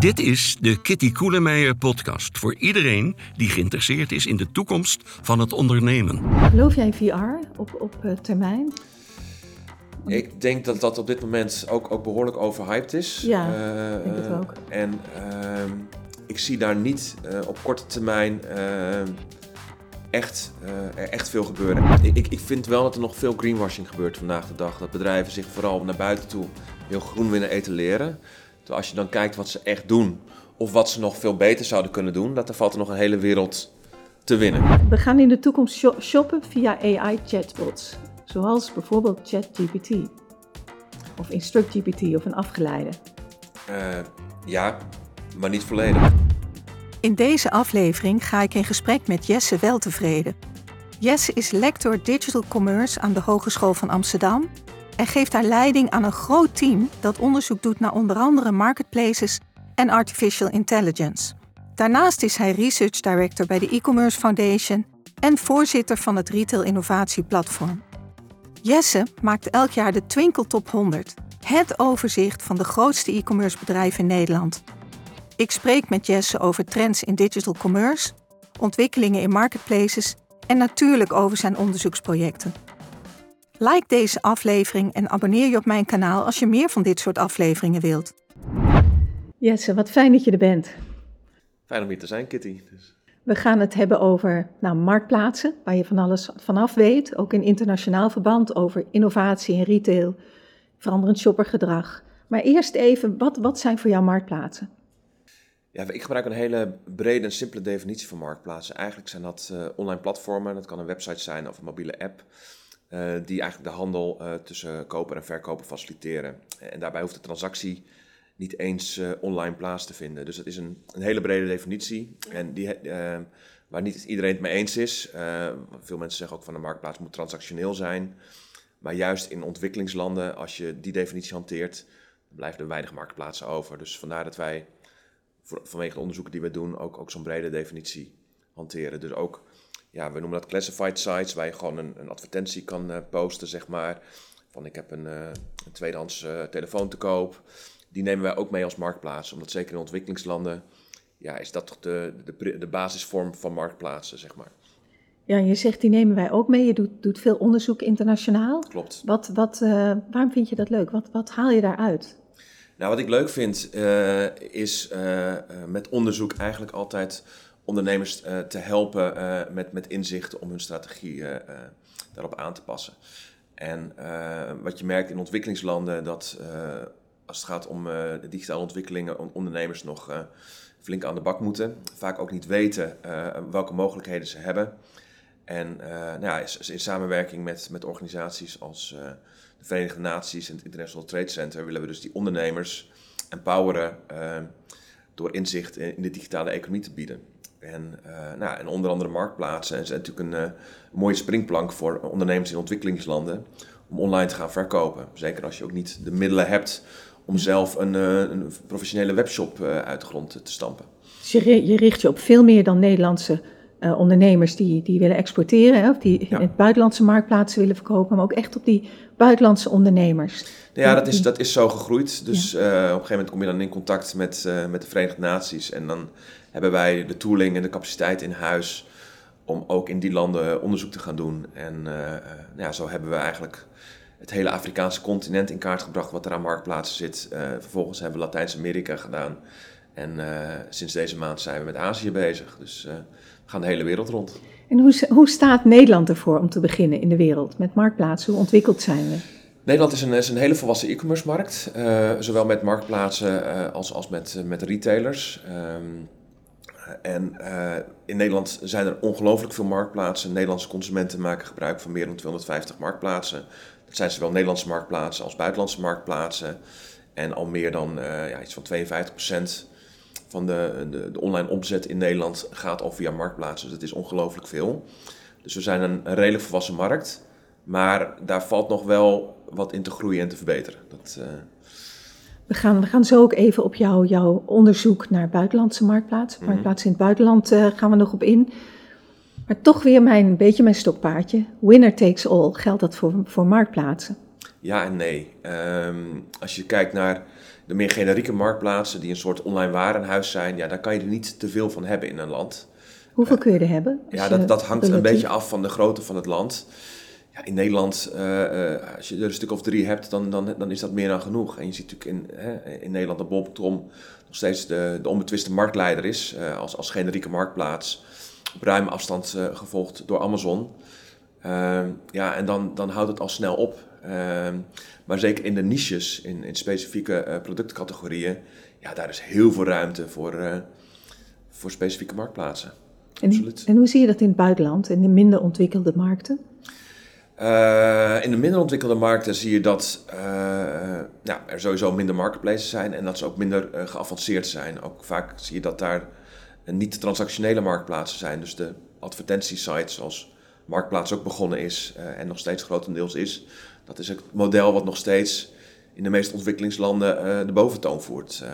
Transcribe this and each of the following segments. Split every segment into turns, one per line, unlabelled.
Dit is de Kitty Koelemeijer podcast voor iedereen die geïnteresseerd is in de toekomst van het ondernemen.
Geloof jij in VR op, op uh, termijn?
Ik denk dat dat op dit moment ook, ook behoorlijk overhyped is.
Ja, uh, ik denk het ook.
En uh, ik zie daar niet uh, op korte termijn echt, echt veel gebeuren. Ik, ik vind wel dat er nog veel greenwashing gebeurt vandaag de dag. Dat bedrijven zich vooral naar buiten toe heel groen willen etaleren. Terwijl als je dan kijkt wat ze echt doen, of wat ze nog veel beter zouden kunnen doen, dat er valt er nog een hele wereld te winnen.
We gaan in de toekomst shoppen via AI-chatbots, zoals bijvoorbeeld ChatGPT of InstructGPT of een afgeleide.
Uh, ja, maar niet volledig.
In deze aflevering ga ik in gesprek met Jesse Weltevreden. Jesse is lector Digital Commerce aan de Hogeschool van Amsterdam en geeft haar leiding aan een groot team dat onderzoek doet naar onder andere marketplaces en artificial intelligence. Daarnaast is hij Research Director bij de e-commerce Foundation en voorzitter van het Retail Innovatie Platform. Jesse maakt elk jaar de Twinkle Top 100, het overzicht van de grootste e-commerce bedrijven in Nederland. Ik spreek met Jesse over trends in digital commerce, ontwikkelingen in marketplaces en natuurlijk over zijn onderzoeksprojecten. Like deze aflevering en abonneer je op mijn kanaal als je meer van dit soort afleveringen wilt.
Jesse, wat fijn dat je er bent.
Fijn om hier te zijn, Kitty. Dus.
We gaan het hebben over nou, marktplaatsen, waar je van alles vanaf weet, ook in internationaal verband, over innovatie en retail, veranderend shoppergedrag. Maar eerst even, wat, wat zijn voor jou marktplaatsen?
Ja, ik gebruik een hele brede en simpele definitie van marktplaatsen. Eigenlijk zijn dat uh, online platformen, dat kan een website zijn of een mobiele app, die eigenlijk de handel uh, tussen koper en verkoper faciliteren. En daarbij hoeft de transactie niet eens online plaats te vinden. Dus dat is een, een hele brede definitie en die, waar niet iedereen het mee eens is. veel mensen zeggen ook van een marktplaats moet transactioneel zijn. Maar juist in ontwikkelingslanden, als je die definitie hanteert, dan blijven er weinig marktplaatsen over. Dus vandaar dat wij vanwege de onderzoeken die we doen, ook, ook zo'n brede definitie hanteren. Dus ook, ja, we noemen dat classified sites, waar je gewoon een, een advertentie kan uh, posten, zeg maar. Van ik heb een, uh, een tweedehands uh, telefoon te koop. Die nemen wij ook mee als marktplaats, omdat zeker in ontwikkelingslanden, ja, is dat toch de, de, de basisvorm van marktplaatsen, zeg maar.
Ja, je zegt die nemen wij ook mee. Je doet, doet veel onderzoek internationaal.
Klopt.
Wat, wat, waarom vind je dat leuk? Wat, wat haal je daaruit?
Nou, wat ik leuk vind is met onderzoek eigenlijk altijd ondernemers uh, te helpen met, met inzichten om hun strategie daarop aan te passen. En wat je merkt in ontwikkelingslanden, dat als het gaat om digitale ontwikkelingen, ondernemers nog flink aan de bak moeten. Vaak ook niet weten welke mogelijkheden ze hebben. En nou ja, in samenwerking met, met organisaties als de Verenigde Naties en het International Trade Center willen we dus die ondernemers empoweren door inzicht in de digitale economie te bieden. En, uh, nou, en onder andere marktplaatsen zijn natuurlijk een, uh, mooie springplank voor ondernemers in ontwikkelingslanden om online te gaan verkopen. Zeker als je ook niet de middelen hebt om zelf een, een professionele webshop uit de grond te stampen.
Dus je, je richt je op veel meer dan Nederlandse ondernemers die, die willen exporteren, hè, of die ja. in het buitenlandse marktplaatsen willen verkopen, maar ook echt op die buitenlandse ondernemers.
Ja, dat is, dat is zo gegroeid. Dus ja. op een gegeven moment kom je dan in contact met, met de Verenigde Naties en dan hebben wij de tooling en de capaciteit in huis om ook in die landen onderzoek te gaan doen. En ja, zo hebben we eigenlijk het hele Afrikaanse continent in kaart gebracht wat er aan marktplaatsen zit. vervolgens hebben we Latijns-Amerika gedaan. En sinds deze maand zijn we met Azië bezig. Dus gaan de hele wereld rond.
En hoe, hoe staat Nederland ervoor om te beginnen in de wereld met marktplaatsen? Hoe ontwikkeld zijn we?
Nederland is een, is een hele volwassen e-commerce markt, zowel met marktplaatsen als, als met, met retailers. Um, en uh, in Nederland zijn er ongelooflijk veel marktplaatsen. Nederlandse consumenten maken gebruik van meer dan 250 marktplaatsen. Dat zijn zowel Nederlandse marktplaatsen als buitenlandse marktplaatsen. En al meer dan ja, iets van 52 procent van de, de, online omzet in Nederland gaat al via marktplaatsen. Dus dat is ongelooflijk veel. Dus we zijn een, een, redelijk volwassen markt. Maar daar valt nog wel wat in te groeien en te verbeteren. Dat, uh...
we, gaan, we gaan zo ook even op jou, jouw onderzoek naar buitenlandse marktplaatsen. Mhm. Marktplaatsen in het buitenland uh, gaan we nog op in. Maar toch weer mijn, een beetje mijn stokpaardje. Winner takes all. Geldt dat voor, voor marktplaatsen?
Ja en nee. Um, als je kijkt naar de meer generieke marktplaatsen, die een soort online warenhuis zijn, ja, daar kan je er niet te veel van hebben in een land.
Hoeveel kun je er hebben?
Ja, dat, dat hangt een beetje af van de grootte van het land. Ja, in Nederland, uh, uh, als je er een stuk of drie hebt, dan, dan, dan is dat meer dan genoeg. En je ziet natuurlijk in, hè, in Nederland dat bol.com nog steeds de, de onbetwiste marktleider is, uh, als, als generieke marktplaats. Op ruime afstand gevolgd door Amazon. Ehm, ja, en dan, dan houdt het al snel op. Ehm, maar zeker in de niches, in, in specifieke productcategorieën, ja, daar is heel veel ruimte voor, voor specifieke marktplaatsen.
En, en, hoe zie je dat in het buitenland, in de minder ontwikkelde markten?
Uh, in de minder ontwikkelde markten zie je dat uh, ja, er sowieso minder marketplaces zijn en dat ze ook minder uh, geavanceerd zijn. Ook vaak zie je dat daar niet transactionele marktplaatsen zijn. Dus de advertentiesites zoals Marktplaats ook begonnen is en nog steeds grotendeels is. Dat is het model wat nog steeds in de meeste ontwikkelingslanden de boventoon voert.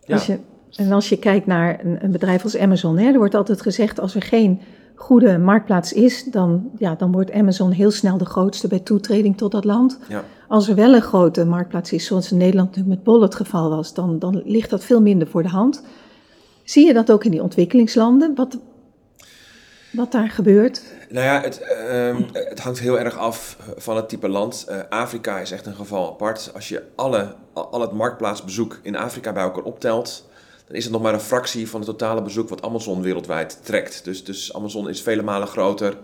ja. Als je, en als je kijkt naar een, een bedrijf als Amazon, hè, er wordt altijd gezegd als er geen goede marktplaats is, dan, ja, dan wordt Amazon heel snel de grootste bij toetreding tot dat land. Ja. Als er wel een grote marktplaats is, zoals in Nederland nu met Bol het geval was, dan, dan ligt dat veel minder voor de hand. Zie je dat ook in die ontwikkelingslanden? Wat, wat daar gebeurt?
Nou ja, het, uh, het hangt heel erg af van het type land. Uh, Afrika is echt een geval apart. Als je alle, al het marktplaatsbezoek in Afrika bij elkaar optelt, dan is het nog maar een fractie van het totale bezoek wat Amazon wereldwijd trekt. Dus, dus Amazon is vele malen groter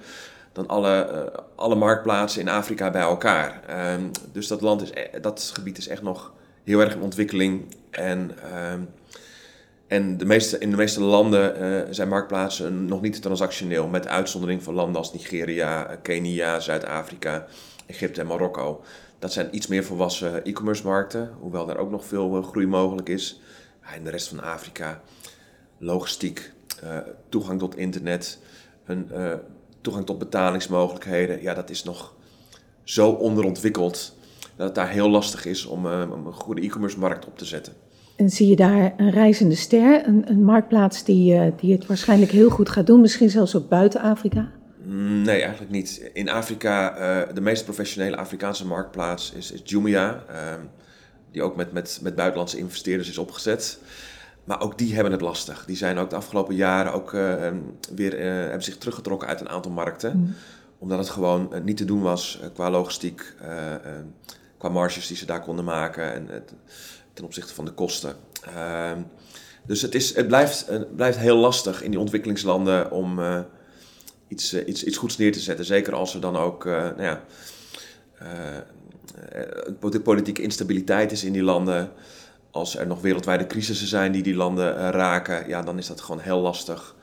dan alle, uh, alle marktplaatsen in Afrika bij elkaar. Um, dus dat, land is, e-, dat gebied is echt nog heel erg in ontwikkeling. En, um, en de meeste, in de meeste landen uh, zijn marktplaatsen nog niet transactioneel, met uitzondering van landen als Nigeria, Kenia, Zuid-Afrika, Egypte en Marokko. Dat zijn iets meer volwassen e-commerce markten, hoewel daar ook nog veel groei mogelijk is in de rest van Afrika, logistiek, uh, toegang tot internet, een, uh, toegang tot betalingsmogelijkheden. Ja, dat is nog zo onderontwikkeld dat het daar heel lastig is om, uh, om een goede e-commerce markt op te zetten.
En zie je daar een reizende ster, een, een marktplaats die, die het waarschijnlijk heel goed gaat doen, misschien zelfs ook buiten Afrika?
Mm, nee, eigenlijk niet. In Afrika, de meest professionele Afrikaanse marktplaats is, is Jumia. Ehm, die ook met, met, met buitenlandse investeerders is opgezet. Maar ook die hebben het lastig. Die zijn ook de afgelopen jaren ook uh, weer uh, hebben zich teruggetrokken uit een aantal markten. Mm. Omdat het gewoon uh, niet te doen was qua logistiek, qua marges die ze daar konden maken en ten opzichte van de kosten. Ehm, dus het, is, het, blijft, het blijft heel lastig in die ontwikkelingslanden om iets, iets, iets goeds neer te zetten. Zeker als er dan ook nou ja, uh, politieke instabiliteit is in die landen. Als er nog wereldwijde crisissen zijn die die landen uh, raken, ja, dan is dat gewoon heel lastig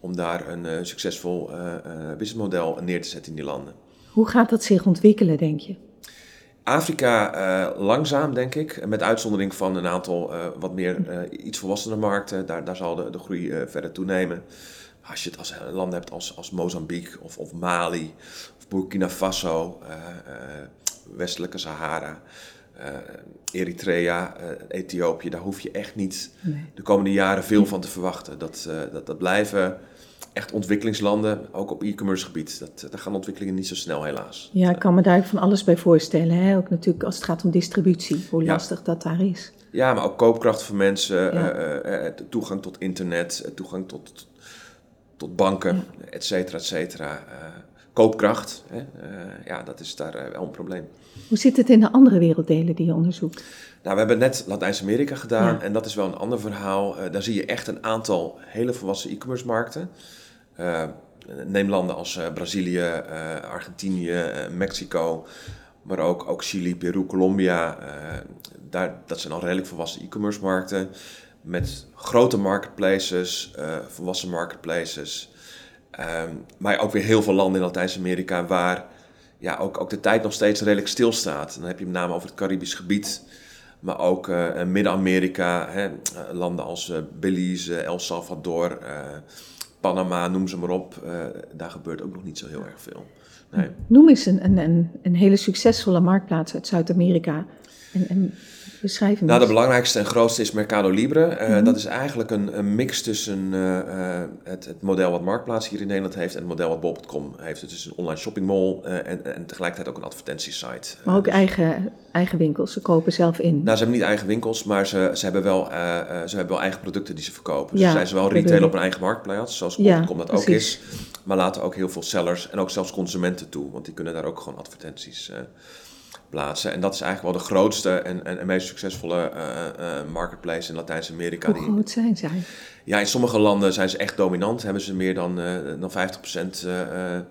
om daar een uh, succesvol businessmodel neer te zetten in die landen.
Hoe gaat dat zich ontwikkelen, denk je?
Afrika langzaam, denk ik, met uitzondering van een aantal wat meer iets volwassener markten. Daar, daar zal de, de groei verder toenemen. Als je het als landen hebt als, als Mozambique of, of Mali of Burkina Faso, westelijke Sahara, uh, Eritrea, uh, Ethiopië, daar hoef je echt niet de komende jaren veel van te verwachten. Dat, uh, dat, dat blijven echt ontwikkelingslanden, ook op e-commerce gebied. Dat, daar gaan ontwikkelingen niet zo snel helaas.
Ja, ik kan me daar van alles bij voorstellen. Hè? Ook natuurlijk als het gaat om distributie, hoe lastig dat daar is.
Ja, maar ook koopkracht van mensen, ja. toegang tot internet, toegang tot, tot banken, ja. et cetera, et cetera koopkracht, hè, uh, ja, dat is daar uh, wel een probleem.
Hoe zit het in de andere werelddelen die je onderzoekt?
Nou, we hebben net Latijns-Amerika gedaan ja. en dat is wel een ander verhaal. Uh, daar zie je echt een aantal hele volwassen e-commerce markten. neem landen als Brazilië, Argentinië, Mexico, maar ook, ook Chili, Peru, Colombia. daar, dat zijn al redelijk volwassen e-commerce markten met grote marketplaces, volwassen marketplaces. Um, maar ook weer heel veel landen in Latijns-Amerika waar ja, ook, ook de tijd nog steeds redelijk stilstaat. Dan heb je met name over het Caribisch gebied, maar ook uh, Midden-Amerika, uh, landen als uh, Belize, El Salvador, Panama, noem ze maar op. daar gebeurt ook nog niet zo heel erg veel.
Nee. Noem eens een, een, een hele succesvolle marktplaats uit Zuid-Amerika En, en beschrijf hem
Nou, de belangrijkste en grootste is Mercado Libre. Eh,
Mhm.
Dat is eigenlijk een, een mix tussen eh, eh, het, het model wat Marktplaats hier in Nederland heeft en het model wat bol.com heeft. Het is een online shoppingmall eh, en, en tegelijkertijd ook een advertentiesite.
Maar ook
Eh,
eigen, eigen winkels, ze kopen zelf in.
Nou, ze hebben niet eigen winkels, maar ze, ze, hebben, wel, ze hebben wel eigen producten die ze verkopen. Dus
Ja,
ze zijn zowel
dat
retail op een eigen marktplaats, zoals
Ja,
bol.com dat ook
precies.
is. Maar laten ook heel veel sellers en ook zelfs consumenten toe, want die kunnen daar ook gewoon advertenties plaatsen. En dat is eigenlijk wel de grootste en, en, en meest succesvolle eh, eh, marketplace in Latijns-Amerika.
Hoe
Die-
groot zijn zij?
Ja, in sommige landen zijn ze echt dominant. Hebben ze meer dan, eh dan 50% eh, eh,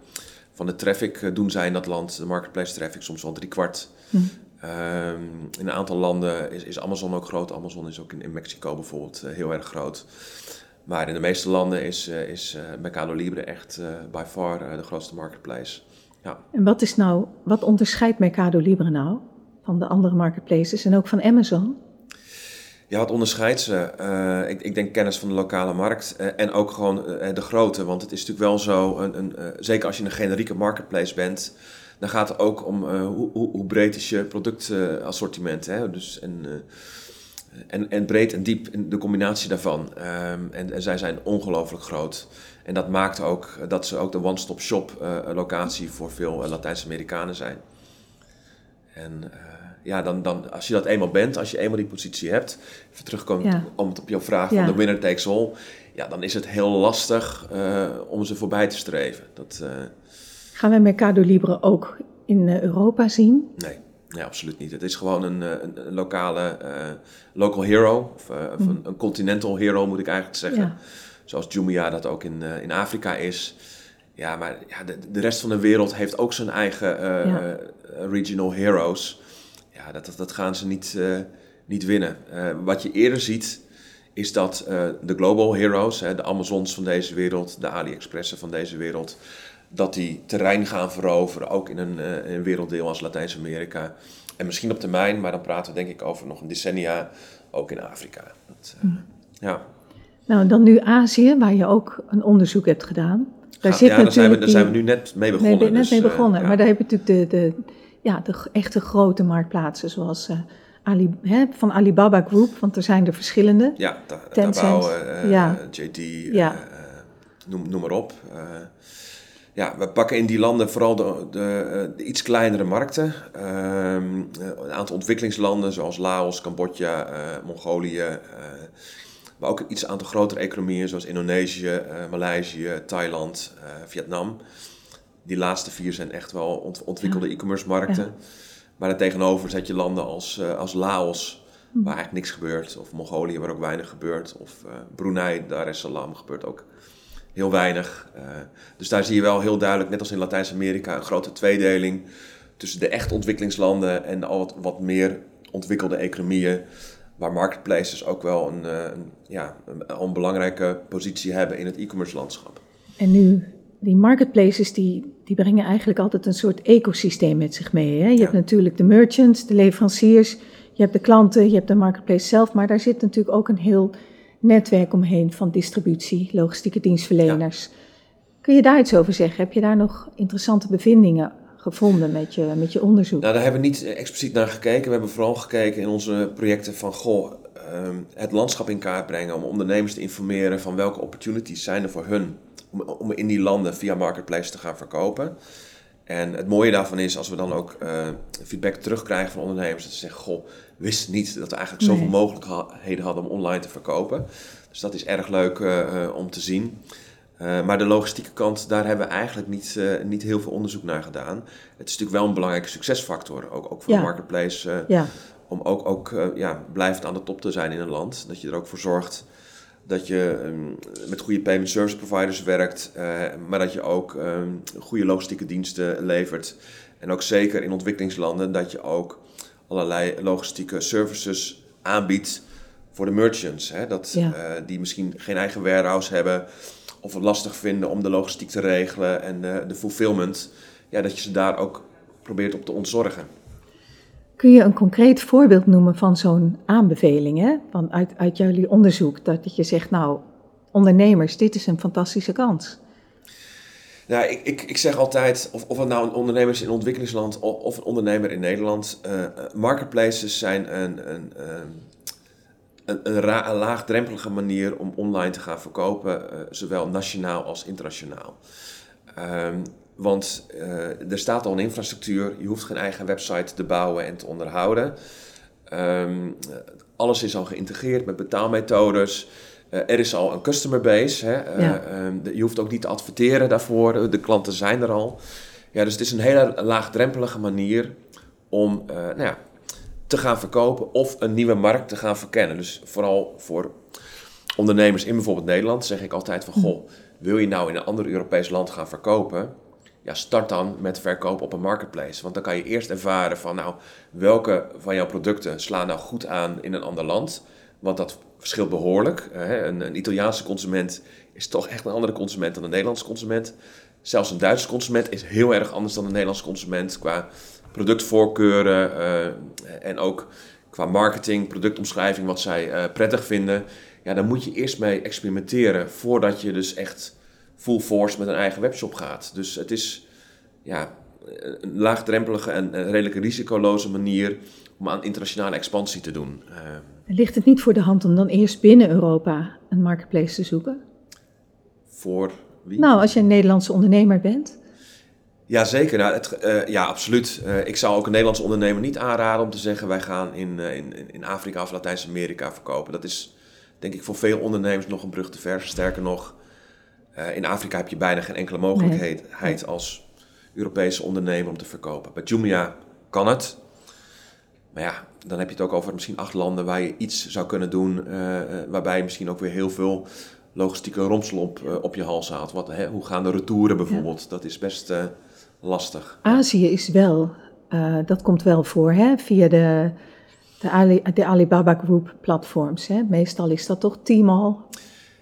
van de traffic eh, doen zij in dat land. De marketplace traffic, soms wel drie kwart.
Hm.
Ehm, in een aantal landen is, is Amazon ook groot. Amazon is ook in, in Mexico bijvoorbeeld eh, heel erg groot. Maar in de meeste landen is, eh, is eh, Mercado Libre echt eh, by far eh, de grootste marketplace. Ja.
En wat is nou, wat onderscheidt Mercado Libre nou van de andere marketplaces en ook van Amazon?
Ja, wat onderscheidt ze? Eh, ik, ik denk kennis van de lokale markt eh, en ook gewoon eh, de grootte. Want het is natuurlijk wel zo, een, een, zeker als je een generieke marketplace bent, dan gaat het ook om hoe, hoe, hoe breed is je productassortiment. hè? Dus, en, en, en breed en diep, in de combinatie daarvan. Ehm, en, en zij zijn ongelooflijk groot. En dat maakt ook dat ze ook de one-stop shop eh, locatie voor veel eh, Latijns-Amerikanen zijn. En eh, ja, dan, dan, als je dat eenmaal bent, als je eenmaal die positie hebt, even terugkomen
Ja.
om het op jouw vraag
Ja.
van de winner takes all, ja, dan is het heel lastig om ze voorbij te streven. Dat, eh,
Gaan we Mercado Libre ook in Europa zien?
nee, nee, absoluut niet. Het is gewoon een, een, een lokale local hero, of, of een, een continental hero moet ik eigenlijk zeggen.
Ja.
Zoals Jumia dat ook in, eh, in Afrika is. Ja, maar ja, de, de rest van de wereld heeft ook zijn eigen eh,
Ja.
regional heroes. Ja, dat, dat, dat gaan ze niet, eh, niet winnen. Wat je eerder ziet, is dat de global heroes, hè, de Amazons van deze wereld, de AliExpressen van deze wereld, dat die terrein gaan veroveren, ook in een, in een werelddeel als Latijns-Amerika. En misschien op termijn, maar dan praten we denk ik over nog een decennia, ook in Afrika. Dat, eh, Ja.
Nou, dan nu Azië, waar je ook een onderzoek hebt gedaan. Daar
Ga-
zit
ja, daar zijn, we, daar zijn we nu net mee
Nee,
begonnen.
ben- net
dus,
mee
eh,
begonnen. Maar daar heb je natuurlijk de, de, ja, de echte grote marktplaatsen, zoals eh, Ali, hè, van Alibaba Group, want er zijn er verschillende.
Ja, Ta-
Tencent.
Eh,
Ja.
JD,
Ja.
noem, noem maar op. Ja, we pakken in die landen vooral de, de, de iets kleinere markten. Ehm, eh, een aantal ontwikkelingslanden zoals Laos, Cambodja, Mongolië. Maar ook een iets aantal grotere economieën zoals Indonesië, eh, Maleisië, Thailand, eh, Vietnam. Die laatste vier zijn echt wel ont- ontwikkelde
Ja.
e-commerce markten.
Ja.
Maar daartegenover zet je landen als, eh, als Laos,
Hm.
waar eigenlijk niks gebeurt. Of Mongolië, waar ook weinig gebeurt. Of Brunei, Dar es Salaam, gebeurt ook heel weinig. Dus daar zie je wel heel duidelijk, net als in Latijns-Amerika, een grote tweedeling tussen de echt ontwikkelingslanden en de al wat, wat meer ontwikkelde economieën. Waar marketplaces ook wel een, eh, een, ja, een, een belangrijke positie hebben in het e-commerce landschap.
En nu, die marketplaces, die, die brengen eigenlijk altijd een soort ecosysteem met zich mee. Hè? Je
Ja.
hebt natuurlijk de merchants, de leveranciers, je hebt de klanten, je hebt de marketplace zelf, maar daar zit natuurlijk ook een heel netwerk omheen van distributie, logistieke dienstverleners. Kun je daar iets over zeggen? Heb je daar nog interessante bevindingen gevonden met je, met je onderzoek?
Nou, daar hebben we niet eh, expliciet naar gekeken. We hebben vooral gekeken in onze projecten van, goh, ehm, het landschap in kaart brengen om ondernemers te informeren van welke opportunities zijn er voor hun om, om in die landen via marketplace te gaan verkopen. En het mooie daarvan is, als we dan ook eh, feedback terugkrijgen van ondernemers, dat ze zeggen, goh, wist niet dat we eigenlijk zoveel
Nee.
mogelijkheden hadden om online te verkopen. Dus dat is erg leuk eh, om te zien. Eh, maar de logistieke kant, daar hebben we eigenlijk niet, eh, niet heel veel onderzoek naar gedaan. Het is natuurlijk wel een belangrijke succesfactor, ook, ook voor
Ja.
de marketplace, eh,
Ja,
om ook, ook ja, blijvend aan de top te zijn in een land. Dat je er ook voor zorgt dat je ehm, met goede payment service providers werkt, maar dat je ook ehm, goede logistieke diensten levert. En ook zeker in ontwikkelingslanden dat je ook allerlei logistieke services aanbiedt voor de merchants. Hè? Dat,
Ja.
die misschien geen eigen warehouse hebben of het lastig vinden om de logistiek te regelen en eh, de fulfillment. Ja, dat je ze daar ook probeert op te ontzorgen.
Kun je een concreet voorbeeld noemen van zo'n aanbeveling, hè? Van uit, uit jullie onderzoek, dat, je zegt, nou, ondernemers, dit is een fantastische kans.
Nou, ik, ik, ik zeg altijd, of, of het nou een ondernemer is in ontwikkelingsland of, of een ondernemer in Nederland, uh, marketplaces zijn een, een, een, een, een, laagdrempelige manier om online te gaan verkopen, uh, zowel nationaal als internationaal. Um, want uh, er staat al een infrastructuur, je hoeft geen eigen website te bouwen en te onderhouden. Um, alles is al geïntegreerd met betaalmethodes. Uh, er is al een customer base. Hè? Uh, ja. uh, je hoeft ook niet te adverteren daarvoor. De klanten zijn er al. Ja, dus het is een hele laagdrempelige manier om nou ja, te gaan verkopen of een nieuwe markt te gaan verkennen. Dus vooral voor ondernemers in bijvoorbeeld Nederland zeg ik altijd van... Goh, wil je nou in een ander Europees land gaan verkopen ja, start dan met verkoop op een marketplace. Want dan kan je eerst ervaren van, nou, welke van jouw producten slaan nou goed aan in een ander land. Want dat verschilt behoorlijk. Een, een Italiaanse consument is toch echt een andere consument dan een Nederlandse consument. Zelfs een Duitse consument is heel erg anders dan een Nederlandse consument qua productvoorkeuren uh, en ook qua marketing, productomschrijving, wat zij uh, prettig vinden. Ja, dan moet je eerst mee experimenteren voordat je dus echt full force met een eigen webshop gaat. Dus het is ja, een laagdrempelige en redelijk risicoloze manier om aan internationale expansie te doen.
Ligt het niet voor de hand om dan eerst binnen Europa een marketplace te zoeken?
Voor wie?
Nou, als je een Nederlandse ondernemer bent.
Ja, zeker. Nou, het, uh, ja, absoluut. Uh, ik zou ook een Nederlandse ondernemer niet aanraden om te zeggen... wij gaan in, in, in Afrika of Latijns-Amerika verkopen. Dat is denk ik voor veel ondernemers nog een brug te ver. Sterker nog, in Afrika heb je bijna geen enkele mogelijkheid nee. als Europese ondernemer om te verkopen. Bij Jumia kan het. Maar ja, dan heb je het ook over misschien acht landen waar je iets zou kunnen doen. Waarbij je misschien ook weer heel veel logistieke romsel op, op je hals haalt. Wat, hè, hoe gaan de retouren bijvoorbeeld? Ja. Dat is best lastig.
Azië is wel, dat komt wel voor hè? via de, de, Ali, de Alibaba Group platforms. Hè? Meestal is dat toch Tmall.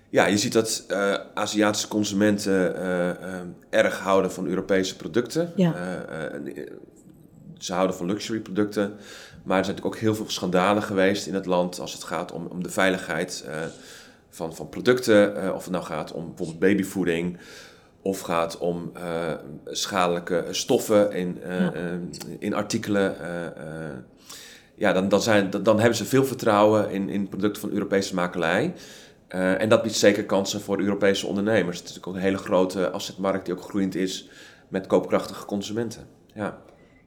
Ja, je ziet dat uh, Aziatische consumenten uh, erg houden van Europese producten.
Ja.
ze houden van luxury producten. Maar er zijn natuurlijk ook heel veel schandalen geweest in het land als het gaat om, om de veiligheid van, van producten. of het nou gaat om bijvoorbeeld babyvoeding of gaat om schadelijke stoffen in, ja. in artikelen. ja, dan, dan, zijn, dan, dan hebben ze veel vertrouwen in, in producten van Europese makelij. En dat biedt zeker kansen voor Europese ondernemers. Het is natuurlijk ook een hele grote assetmarkt die ook groeiend is met koopkrachtige consumenten. Ja.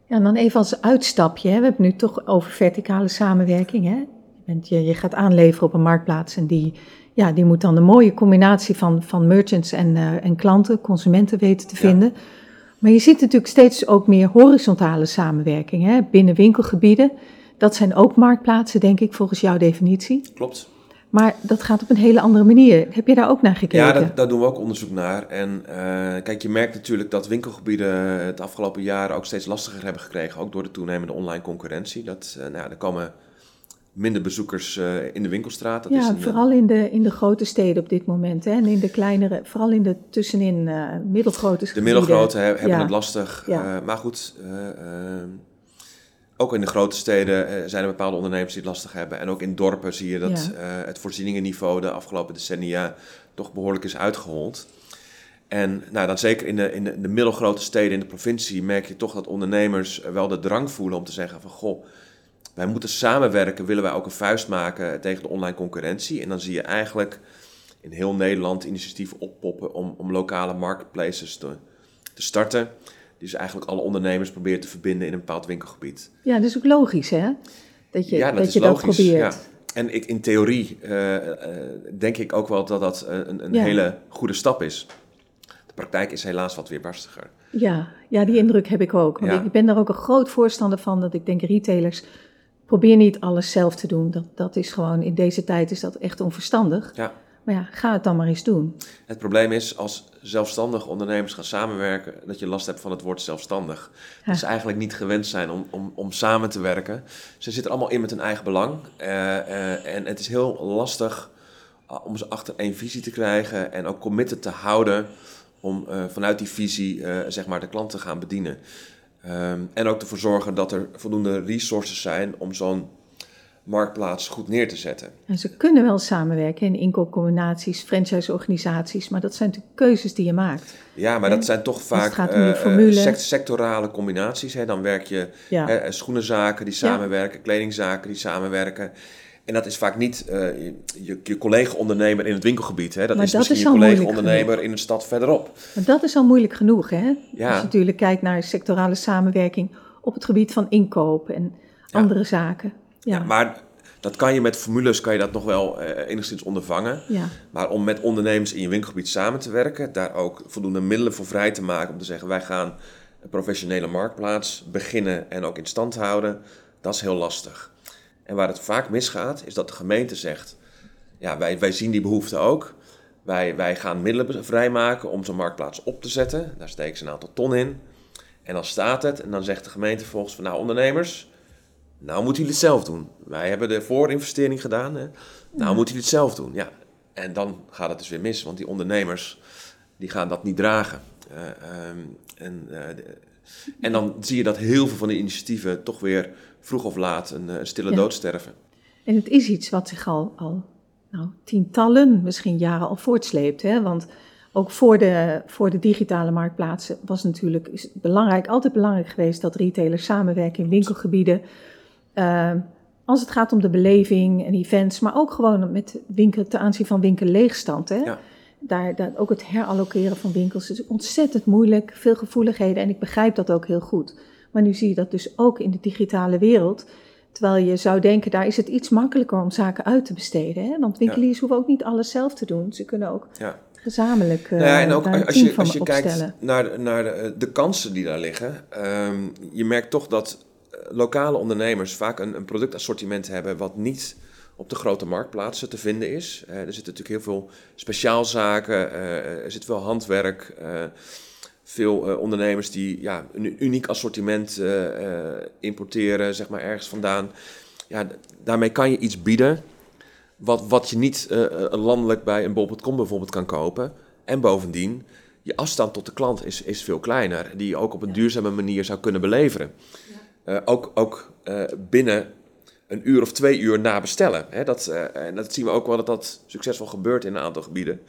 Ja, en dan even als uitstapje. Hè. We hebben het nu toch over verticale samenwerking. Hè. Je, bent, je, je gaat aanleveren op een marktplaats en die, ja, die moet dan een mooie combinatie van, van merchants en, uh, en klanten, consumenten weten te vinden. Ja. Maar je ziet natuurlijk steeds ook meer horizontale samenwerking hè, binnen winkelgebieden. Dat zijn ook marktplaatsen, denk ik, volgens jouw definitie.
Klopt.
Maar dat gaat op een hele andere manier. Heb je daar ook naar gekeken?
Ja, dat, daar doen we ook onderzoek naar. En uh, kijk, je merkt natuurlijk dat winkelgebieden het afgelopen jaar ook steeds lastiger hebben gekregen. Ook door de toenemende online concurrentie. Dat, uh, nou, er komen minder bezoekers uh, in de winkelstraat. Dat
ja,
is een,
vooral in de, in de grote steden op dit moment. Hè? En in de kleinere, vooral in de tussenin middelgrote
De middelgrote he, hebben ja. het lastig. Ja. maar goed ook in de grote steden uh, zijn er bepaalde ondernemers die het lastig hebben. En ook in dorpen zie je dat ja. uh, het voorzieningenniveau de afgelopen decennia toch behoorlijk is uitgehold. En nou, dan zeker in de, in, de, in de middelgrote steden in de provincie merk je toch dat ondernemers wel de drang voelen om te zeggen van goh, wij moeten samenwerken, willen wij ook een vuist maken tegen de online concurrentie. En dan zie je eigenlijk in heel Nederland initiatieven oppoppen om, om lokale marketplaces te, te starten dus eigenlijk alle ondernemers proberen te verbinden in een bepaald winkelgebied.
Ja, dat is ook logisch, hè? Dat je ja, dat, dat, je logisch, dat probeert. Ja.
En ik, in theorie uh, uh, denk ik ook wel dat dat een, een ja. hele goede stap is. De praktijk is helaas wat weerbarstiger.
Ja, ja die indruk heb ik ook. Want ik ben daar ook een groot voorstander van dat ik denk retailers probeer niet alles zelf te doen. Dat, dat is gewoon, in deze tijd is dat echt onverstandig.
Ja.
Maar ja, ga het dan maar eens doen.
Het probleem is, als zelfstandige ondernemers gaan samenwerken, dat je last hebt van het woord zelfstandig. Dat ze eigenlijk niet gewend zijn om, om, om samen te werken. Ze zitten allemaal in met hun eigen belang. Uh, uh, en het is heel lastig uh, om ze achter één visie te krijgen en ook committed te houden om vanuit die visie zeg maar de klant te gaan bedienen. Um, en ook ervoor zorgen dat er voldoende resources zijn om zo'n marktplaats goed neer te zetten.
En ze kunnen wel samenwerken in inkoopcombinaties, franchise-organisaties, maar dat zijn natuurlijk keuzes die je maakt.
Ja, maar dat zijn toch vaak eh, sect- sectorale combinaties. Hè. Dan werk je
Ja.
hè, schoenenzaken die samenwerken, kledingzaken die samenwerken. En dat is vaak niet eh, je, je, collega-ondernemer in het winkelgebied. Hè. Dat
Maar
is
dat
misschien
is
je collega-ondernemer in een stad verderop.
Maar dat is al moeilijk genoeg, hè?
Ja.
Als je natuurlijk kijkt naar sectorale samenwerking op het gebied van inkoop en andere zaken.
Ja.
Ja,
maar dat kan je met formules kan je dat nog wel eh, enigszins ondervangen.
ja.
Maar om met ondernemers in je winkelgebied samen te werken, daar ook voldoende middelen voor vrij te maken om te zeggen wij gaan een professionele marktplaats beginnen en ook in stand houden, dat is heel lastig. En waar het vaak misgaat, is dat de gemeente zegt, ja wij, wij zien die behoefte ook. Wij, wij gaan middelen vrijmaken om zo'n marktplaats op te zetten. Daar steken ze een aantal ton in. En dan staat het en dan zegt de gemeente volgens van nou ondernemers, nou moeten jullie het zelf doen. Wij hebben de voorinvestering gedaan. Hè? Nou moeten jullie het zelf doen. Ja. En dan gaat het dus weer mis, want die ondernemers die gaan dat niet dragen. Eh, ehm, en, eh, de- en dan zie je dat heel veel van de initiatieven toch weer vroeg of laat een, eh, een stille
Ja.
dood sterven.
En het is iets wat zich al, al nou, tientallen, misschien jaren al voortsleept. Hè? Want ook voor de, voor de digitale marktplaatsen was natuurlijk is belangrijk, altijd belangrijk geweest dat retailers samenwerken in winkelgebieden. Eh, als het gaat om de beleving en events, maar ook gewoon met winkel, ten aanzien van winkelleegstand. Hè?
Ja.
Daar, daar, ook het herallokeren van winkels is ontzettend moeilijk, veel gevoeligheden en ik begrijp dat ook heel goed. Maar nu zie je dat dus ook in de digitale wereld. Terwijl je zou denken, daar is het iets makkelijker om zaken uit te besteden. Hè? Want winkeliers hoeven ook niet alles zelf te doen. Ze kunnen ook
Ja.
gezamenlijk uh,
Nou ja, en ook
daar een
als je, als je
opstellen.
kijkt naar, de- naar de, de kansen die daar liggen, ehm, je merkt toch dat eh, lokale ondernemers vaak een, een productassortiment hebben wat niet op de grote marktplaatsen te vinden is. Eh, er zitten natuurlijk heel veel speciaalzaken, eh, er zit veel handwerk, eh, veel eh, ondernemers die ja, een uniek assortiment eh, eh, importeren, zeg maar ergens vandaan. Ja, daarmee kan je iets bieden wat, wat je niet landelijk bij een bol.com bijvoorbeeld kan kopen. En bovendien, je afstand tot de klant is, is veel kleiner, die je ook op een duurzame manier zou kunnen beleveren. Eh, ook ook binnen een uur of twee uur na bestellen. Hè, dat, en dat zien we ook wel dat dat succesvol gebeurt in een aantal gebieden.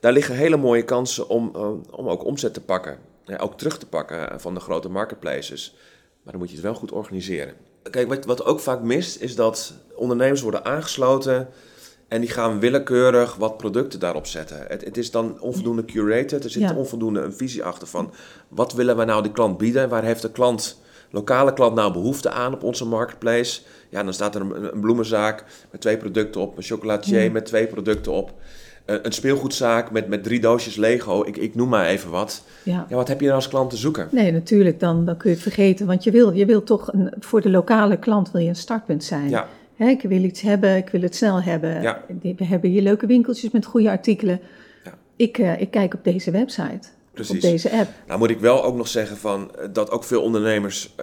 Daar liggen hele mooie kansen om, eh, om ook omzet te pakken. Ja, ook terug te pakken van de grote marketplaces. Maar dan moet je het wel goed organiseren. Kijk, wat, wat ook vaak mist, is dat ondernemers worden aangesloten en die gaan willekeurig wat producten daarop zetten. Het, het is dan onvoldoende curated, er zit
Ja.
onvoldoende een visie achter van wat willen we nou die klant bieden? Waar heeft de klant, lokale klant nou behoefte aan op onze marketplace? Ja, dan staat er een, een bloemenzaak met twee producten op, een chocolatier met twee producten op. eh, Een speelgoedzaak met, met drie doosjes Lego, ik, ik noem maar even wat.
Ja.
Ja, wat heb je nou als klant te zoeken?
Nee, natuurlijk, dan, dan kun je het vergeten. Want je wil, je wil toch, een, voor de lokale klant wil je een startpunt zijn.
Ja,
ik wil iets hebben, ik wil het snel hebben.
Ja.
We hebben hier leuke winkeltjes met goede artikelen.
Ja.
Ik, eh, ik kijk op deze website,
Precies.
op deze app.
Nou moet ik wel ook nog zeggen van, eh, dat ook veel ondernemers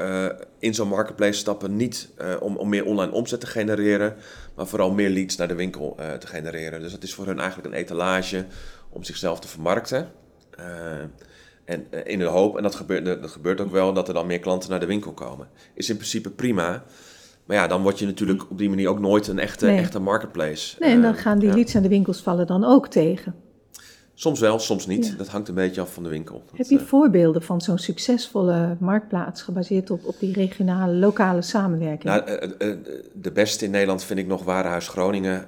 in zo'n marketplace stappen niet om, om meer online omzet te genereren, maar vooral meer leads naar de winkel eh, te genereren. Dus dat is voor hun eigenlijk een etalage om zichzelf te vermarkten. Eh, en eh, in de hoop, en dat gebeurt, dat gebeurt ook wel, dat er dan meer klanten naar de winkel komen. Is in principe prima. Maar ja, dan word je natuurlijk op die manier ook nooit een echte,
Nee.
echte marketplace.
Nee, en dan gaan die leads aan de winkels vallen dan ook tegen.
Soms wel, soms niet.
Ja.
Dat hangt een beetje af van de winkel.
Heb je
eh,
voorbeelden van zo'n succesvolle marktplaats gebaseerd op, op die regionale, lokale samenwerking?
Nou, eh, eh, de beste in Nederland vind ik nog Warenhuis Groningen,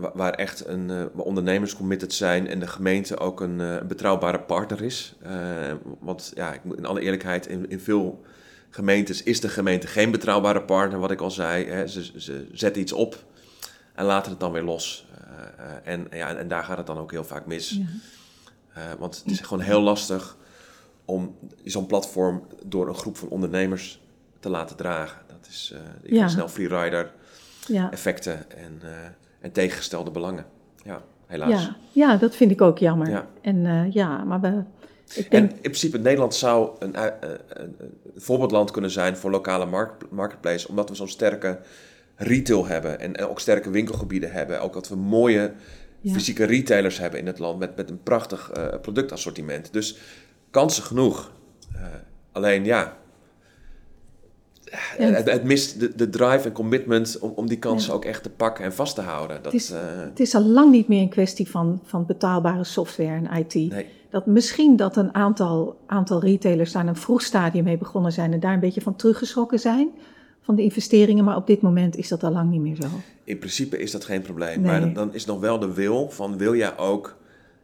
wa- waar echt een, waar ondernemers committed zijn en de gemeente ook een betrouwbare partner is. Want ja, ik moet in alle eerlijkheid, in, in veel gemeentes is de gemeente geen betrouwbare partner, wat ik al zei. Ze, ze zetten iets op en laten het dan weer los. Eh, eh, en, ja, en daar gaat het dan ook heel vaak mis.
Ja.
Eh, want het is gewoon heel lastig om zo'n platform door een groep van ondernemers te laten dragen. Dat is eh je
Ja.
snel freerider
Ja.
effecten en, eh, en tegengestelde belangen. Ja, helaas.
Ja, ja, dat vind ik ook jammer.
Ja.
En eh, ja, maar we, ik
En
denk,
in principe, Nederland zou een, eh, eh, een, een voorbeeldland kunnen zijn voor lokale markt, marketplace, omdat we zo'n sterke retail hebben en, en ook sterke winkelgebieden hebben. Ook dat we mooie
Ja.
fysieke retailers hebben in het land met, met een prachtig eh, productassortiment. Dus kansen genoeg. Eh, alleen ja, het, het, mist de, de, drive en commitment om, om die kansen ook echt te pakken en vast te houden. Dat,
het, is, het is al lang niet meer een kwestie van, van betaalbare software en IT.
Nee.
Dat misschien dat een aantal, aantal retailers daar een vroeg stadium mee begonnen zijn en daar een beetje van teruggeschrokken zijn van de investeringen, maar op dit moment is dat al lang niet meer zo.
In principe is dat geen probleem, nee. maar dan is nog wel de wil van wil jij ook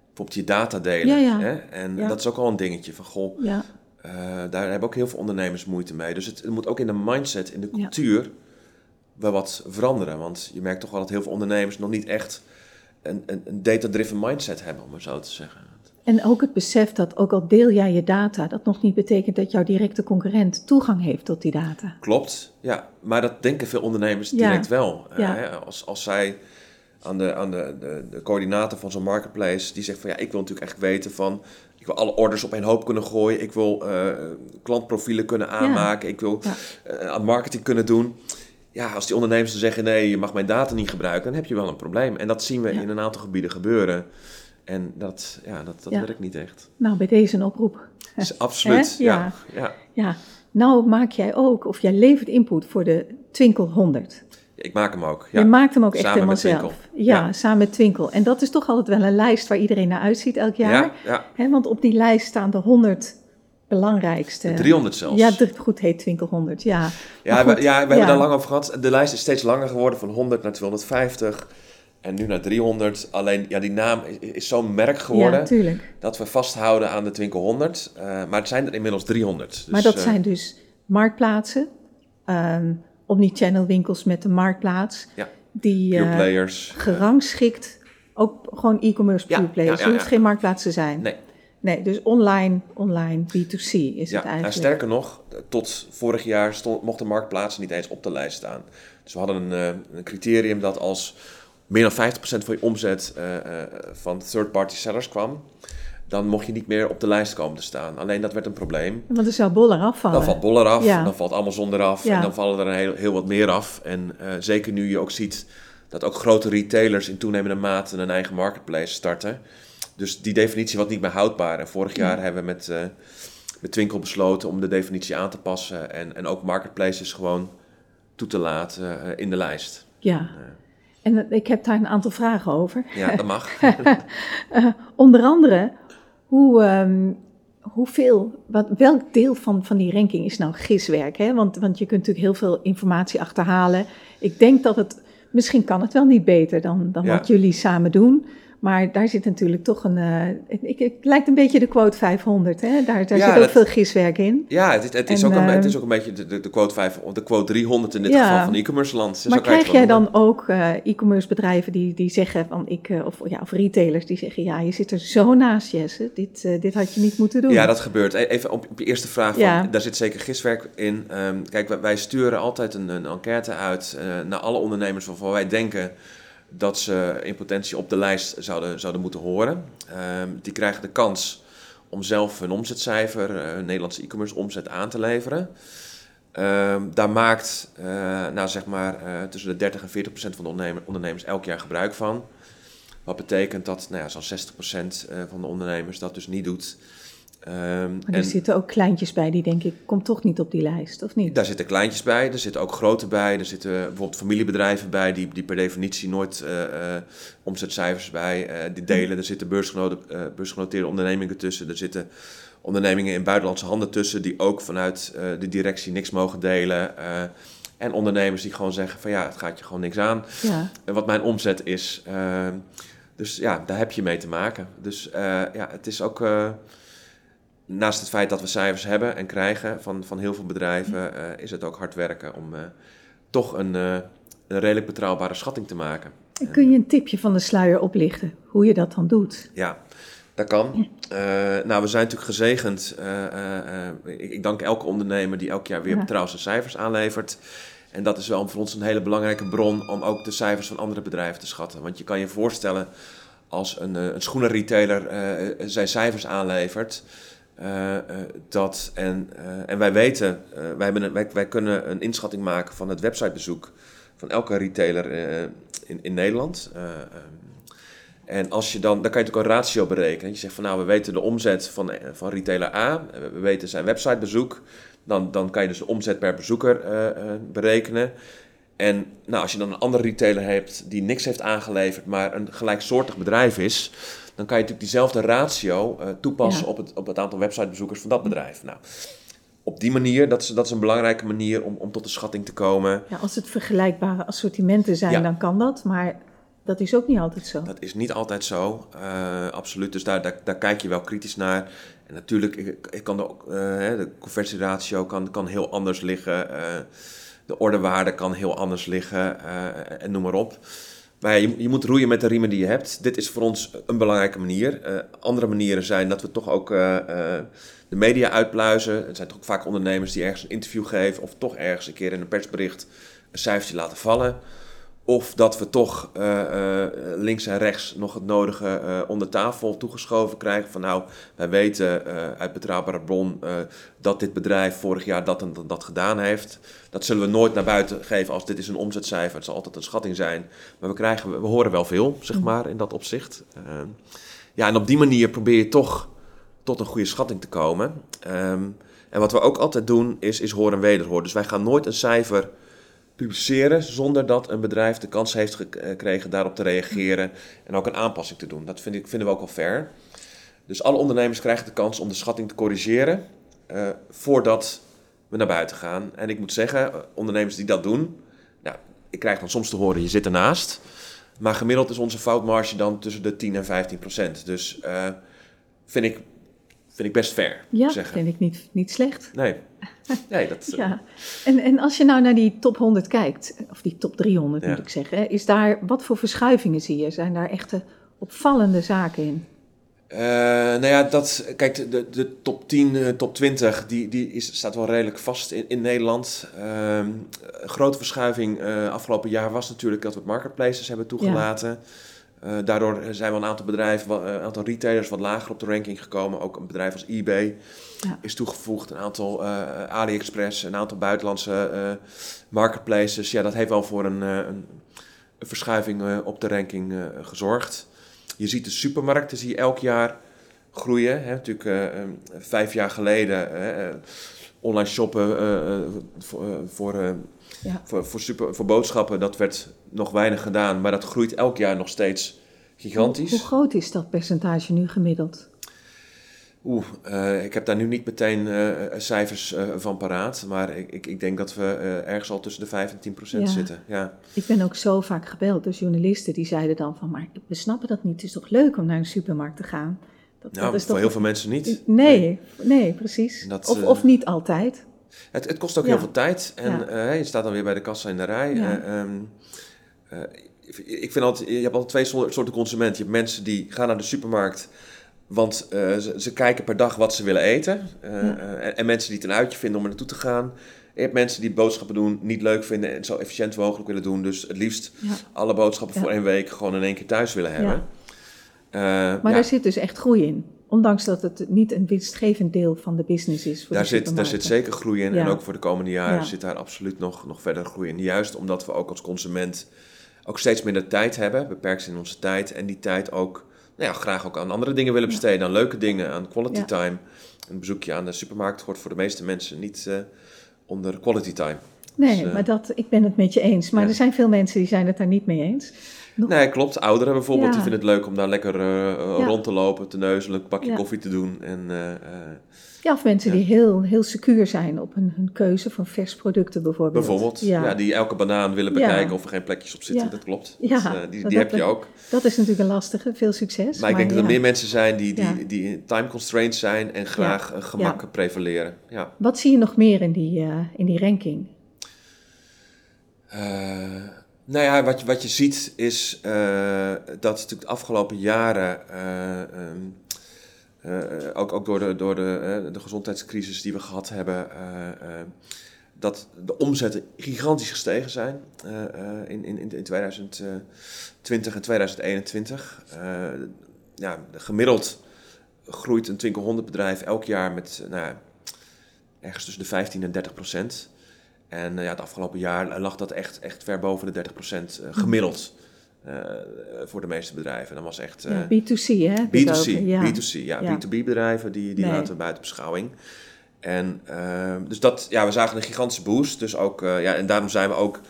bijvoorbeeld je data delen.
Ja, ja.
Hè? En dat is ook al een dingetje van goh,
ja.
uh, daar hebben ook heel veel ondernemers moeite mee. Dus het, het moet ook in de mindset, in de cultuur wel wat veranderen. Want je merkt toch wel dat heel veel ondernemers nog niet echt een, een, een data-driven mindset hebben, om het zo te zeggen.
En ook het besef dat ook al deel jij je data, dat nog niet betekent dat jouw directe concurrent toegang heeft tot die data.
Klopt, ja. Maar dat denken veel ondernemers direct wel. Ja. Uh, als, als zij aan de, aan de, de, de coördinator van zo'n marketplace, die zegt van ja, ik wil natuurlijk echt weten van, ik wil alle orders op één hoop kunnen gooien, ik wil uh, klantprofielen kunnen aanmaken, ja. ik wil uh, aan marketing kunnen doen. Ja, als die ondernemers dan zeggen nee, je mag mijn data niet gebruiken, dan heb je wel een probleem. En dat zien we in een aantal gebieden gebeuren. En dat, ja, dat, dat werkt niet echt.
Nou, bij deze een oproep.
Absoluut, ja. Ja.
ja. Nou maak jij ook, of jij levert input voor de Twinkel 100.
Ik maak hem ook. Ja.
Je maakt hem ook echt
samen
helemaal
met
zelf. Ja,
Ja.
samen met Twinkel. En dat is toch altijd wel een lijst waar iedereen naar uitziet elk jaar.
Ja,
want op die lijst staan de 100 belangrijkste.
De 300 zelfs.
Ja, de, goed heet Twinkel 100, ja.
Ja, we, ja, we hebben daar lang over gehad. De lijst is steeds langer geworden, van 100 naar 250 en nu naar 300. Alleen, ja, die naam is, is zo'n merk geworden
Ja,
dat we vasthouden aan de Twinkel 100. Eh, maar het zijn er inmiddels 300. Dus,
maar dat
eh,
zijn dus marktplaatsen, ehm omnichannel winkels met een marktplaats,
Ja.
die
pure
eh,
players.
gerangschikt, ook gewoon e-commerce
Ja,
pure players.
ja, ja,
hoeft
ja.
geen marktplaats te zijn.
nee,
Nee, dus online, online, B2C is
ja.
het
Nou,
eigenlijk.
sterker nog, tot vorig jaar stond, mochten marktplaatsen niet eens op de lijst staan. Dus we hadden een, een criterium dat als meer dan 50% van je omzet eh, eh, van third-party sellers kwam, dan mocht je niet meer op de lijst komen te staan. Alleen dat werd een probleem.
Want er zou bol eraf vallen.
Dan valt Bol eraf,
Ja.
dan valt Amazon eraf
Ja.
en dan vallen er een heel, heel wat meer af. En eh, zeker nu je ook ziet dat ook grote retailers in toenemende mate een eigen marketplace starten. Dus die definitie was niet meer houdbaar. En vorig jaar hebben we met, eh met Twinkel besloten om de definitie aan te passen en, en ook marketplaces gewoon toe te laten in de lijst.
Ja. En ik heb daar een aantal vragen over.
Ja, dat mag.
Eh, onder andere, hoe, ehm, hoeveel, wat, welk deel van, van die ranking is nou giswerk? Hè? Want, want je kunt natuurlijk heel veel informatie achterhalen. Ik denk dat het, misschien kan het wel niet beter dan, dan
Ja.
wat jullie samen doen. Maar daar zit natuurlijk toch een, eh, ik, het lijkt een beetje de quote 500. Hè? Daar, daar
Ja,
zit ook
dat-
veel giswerk in.
Ja, het, is- het, is,
En,
ook een, het
eh,
is ook een beetje de, de, quote 5, of de quote 300 in dit
Ja.
geval van e-commerce land.
Maar krijg jij dan ook eh, e-commerce bedrijven die, die zeggen van ik, eh, of, ja, of retailers die zeggen ja, je zit er zo naast Jesse, dit, dit had je niet moeten doen.
Ja, dat gebeurt. E- Even op, op je eerste vraag, van,
Ja.
daar zit zeker giswerk in. Ehm, kijk, wij, wij sturen altijd een, een enquête uit naar alle ondernemers waarvan wij denken dat ze in potentie op de lijst zouden, zouden moeten horen. Ehm, die krijgen de kans om zelf hun omzetcijfer, eh, hun Nederlandse e-commerce omzet aan te leveren. Ehm, daar maakt eh, nou, zeg maar, eh, tussen de 30 en 40 procent van de ondernemer- ondernemers elk jaar gebruik van. Wat betekent dat nou ja, zo'n 60 procent van de ondernemers dat dus niet doet. Ehm,
Maar er
en
zitten ook kleintjes bij die denk ik, komt toch niet op die lijst, of niet?
daar zitten kleintjes bij, er zitten ook grote bij. Er zitten bijvoorbeeld familiebedrijven bij die, die per definitie nooit eh, eh, omzetcijfers bij eh, die delen. Er zitten beursgenoteerde, beursgenoteerde ondernemingen tussen. Er zitten ondernemingen in buitenlandse handen tussen die ook vanuit de directie niks mogen delen. en ondernemers die gewoon zeggen van ja, het gaat je gewoon niks aan.
Ja,
wat mijn omzet is. eh, dus ja, daar heb je mee te maken. Dus ja, het is ook. Naast het feit dat we cijfers hebben en krijgen van, van heel veel bedrijven, eh, is het ook hard werken om eh, toch een, eh, een redelijk betrouwbare schatting te maken.
En kun je een tipje van de sluier oplichten, hoe je dat dan doet?
Ja, dat kan. Nou, we zijn natuurlijk gezegend. ik, ik dank elke ondernemer die elk jaar weer
Ja.
betrouwbare cijfers aanlevert. En dat is wel voor ons een hele belangrijke bron om ook de cijfers van andere bedrijven te schatten. Want je kan je voorstellen als een, een schoenenretailer zijn cijfers aanlevert. Eh, eh, dat, en, eh, en wij weten, wij, hebben wij, wij kunnen een inschatting maken van het websitebezoek van elke retailer in, in Nederland. Eh, ehm, en als je dan, dan kan je natuurlijk een ratio berekenen. Je zegt van nou, we weten de omzet van, van retailer A, we weten zijn websitebezoek. Dan, dan kan je dus de omzet per bezoeker berekenen. En nou, als je dan een andere retailer hebt die niks heeft aangeleverd, maar een gelijksoortig bedrijf is, dan kan je natuurlijk diezelfde ratio toepassen op, het, op het aantal websitebezoekers van dat bedrijf. Nou, op die manier, dat is, dat is een belangrijke manier om, om tot de schatting te komen.
Ja, als het vergelijkbare assortimenten zijn, dan kan dat. Maar dat is ook niet altijd zo.
Dat is niet altijd zo, uh, absoluut. Dus daar, daar, daar, kijk je wel kritisch naar. En natuurlijk, ik, ik kan de, uh, de conversieratio kan, kan heel anders liggen. Uh, de ordewaarde kan heel anders liggen en noem maar op. Maar je, je, moet roeien met de riemen die je hebt. Dit is voor ons een belangrijke manier. andere manieren zijn dat we toch ook de media uitpluizen. Het zijn toch vaak ondernemers die ergens een interview geven of toch ergens een keer in een persbericht een cijfertje laten vallen. Of dat we toch uh, uh, links en rechts nog het nodige uh, onder tafel toegeschoven krijgen. Van nou, wij weten uit betrouwbare bron dat dit bedrijf vorig jaar dat en dat gedaan heeft. Dat zullen we nooit naar buiten geven als dit is een omzetcijfer. Het zal altijd een schatting zijn. Maar we, krijgen, we horen wel veel, zeg mm. maar, in dat opzicht. ja, en op die manier probeer je toch tot een goede schatting te komen. Um, en wat we ook altijd doen, is, is horen en wederhoor. Dus wij gaan nooit een cijfer publiceren zonder dat een bedrijf de kans heeft gekregen daarop te reageren en ook een aanpassing te doen. Dat vind ik, vinden we ook wel fair. Dus alle ondernemers krijgen de kans om de schatting te corrigeren uh, voordat we naar buiten gaan. En ik moet zeggen, eh, ondernemers die dat doen, nou, ik krijg dan soms te horen, je zit ernaast. Maar gemiddeld is onze foutmarge dan tussen de 10 en 15 procent. Dus uh, vind ik vind ik best fair.
Ja,
zeggen.
vind ik niet, niet slecht.
Nee. nee dat,
ja. en, en als je nou naar die top 100 kijkt, of die top 300 moet ik zeggen, is daar, wat voor verschuivingen zie je? Zijn daar echte opvallende zaken in?
Uh, nou ja, dat, kijk, de, de top 10, uh, top 20, die, die is, staat wel redelijk vast in, in Nederland. Uh, een grote verschuiving uh, afgelopen jaar was natuurlijk dat we marketplaces hebben toegelaten. Ja. Daardoor zijn wel een aantal bedrijven, een aantal retailers wat lager op de ranking gekomen. Ook een bedrijf als eBay ja. is toegevoegd. Een aantal uh, AliExpress, een aantal buitenlandse uh, marketplaces. Ja, dat heeft wel voor een, een, een verschuiving op de ranking gezorgd. Je ziet de supermarkten zie je elk jaar groeien. Hè. Natuurlijk vijf jaar geleden online shoppen voor, voor ja. Voor, voor, super, voor boodschappen, dat werd nog weinig gedaan, maar dat groeit elk jaar nog steeds gigantisch.
Hoe, groot is dat percentage nu gemiddeld?
Oeh, uh, ik heb daar nu niet meteen uh, cijfers uh, van paraat, maar ik, ik, ik denk dat we ergens al tussen de 5 en 10 procent ja. zitten. Ja.
Ik ben ook zo vaak gebeld door journalisten die zeiden dan van, maar we snappen dat niet, het is toch leuk om naar een supermarkt te gaan?
Dat, nou, dat is voor toch... heel veel mensen niet.
Nee, nee, nee precies. Dat, of, of niet altijd.
Het, het kost ook heel veel tijd. En je staat dan weer bij de kassa in de rij. Um, uh, ik vind altijd, je hebt altijd twee soorten consumenten. Je hebt mensen die gaan naar de supermarkt, want ze, ze, kijken per dag wat ze willen eten. En, en, mensen die het een uitje vinden om er naartoe te gaan. je hebt mensen die boodschappen doen niet leuk vinden en zo efficiënt mogelijk willen doen. Dus het liefst alle boodschappen voor één week gewoon in één keer thuis willen hebben.
maar daar zit dus echt groei in. Ondanks dat het niet een winstgevend deel van de business is.
Voor daar, zit, daar zit zeker groei in. En ook voor de komende jaren zit daar absoluut nog, nog verder groei in. Juist omdat we ook als consument ook steeds minder tijd hebben. Beperkt in onze tijd. En die tijd ook nou ja, graag ook aan andere dingen willen besteden. Aan leuke dingen, aan quality time. Een bezoekje aan de supermarkt hoort voor de meeste mensen niet uh, onder quality time.
Nee, dus, uh, maar dat, ik ben het met je eens. Maar er zijn veel mensen die zijn het daar niet mee eens.
Nee, klopt. Ouderen bijvoorbeeld, die vinden het leuk om daar lekker uh, rond te lopen, te neuzelen, een bakje koffie te doen. En,
ja, of mensen die heel, heel secuur zijn op hun, hun keuze van vers producten bijvoorbeeld.
Bijvoorbeeld, ja. die elke banaan willen bekijken of er geen plekjes op zitten, dat klopt. Ja. Dat, die die heb je ook.
Dat is natuurlijk een lastige, veel succes.
Maar, ik denk dat er meer mensen zijn die, die, die time constraints zijn en graag gemak prevaleren. Ja.
Wat zie je nog meer in die, in die ranking?
Nou ja, wat je, wat je ziet is dat natuurlijk de afgelopen jaren, um, uh, ook, ook door, de, door de, de gezondheidscrisis die we gehad hebben, dat de omzetten gigantisch gestegen zijn in, in, in 2020 en 2021. ja, gemiddeld groeit een Twinkel bedrijf elk jaar met nou, ergens tussen de 15 en 30 procent. En eh, ja, het afgelopen jaar lag dat echt, echt ver boven de 30% uh, eh, gemiddeld. Uh, voor de meeste bedrijven. Dat was echt.
B2C, hè?
B2C, ja. B2C, ja. B2B bedrijven die, die laten we buiten beschouwing. En uh, dus dat, ja, we zagen een gigantische boost. Dus ook, ja, en daarom zijn we ook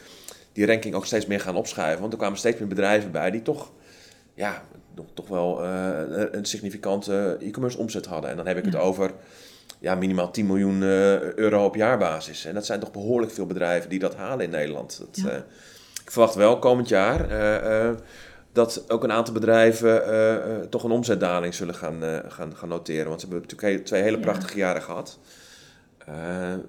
die ranking ook steeds meer gaan opschuiven. Want er kwamen steeds meer bedrijven bij die toch, ja, nog, toch wel een significante e-commerce omzet hadden. En dan heb ik het over ja, minimaal 10 miljoen euro op jaarbasis. En dat zijn toch behoorlijk veel bedrijven die dat halen in Nederland. Dat, ja. Ik verwacht wel komend jaar dat ook een aantal bedrijven uh, uh, toch een omzetdaling zullen gaan, uh, gaan, gaan noteren. Want ze hebben natuurlijk twee hele prachtige ja. jaren gehad.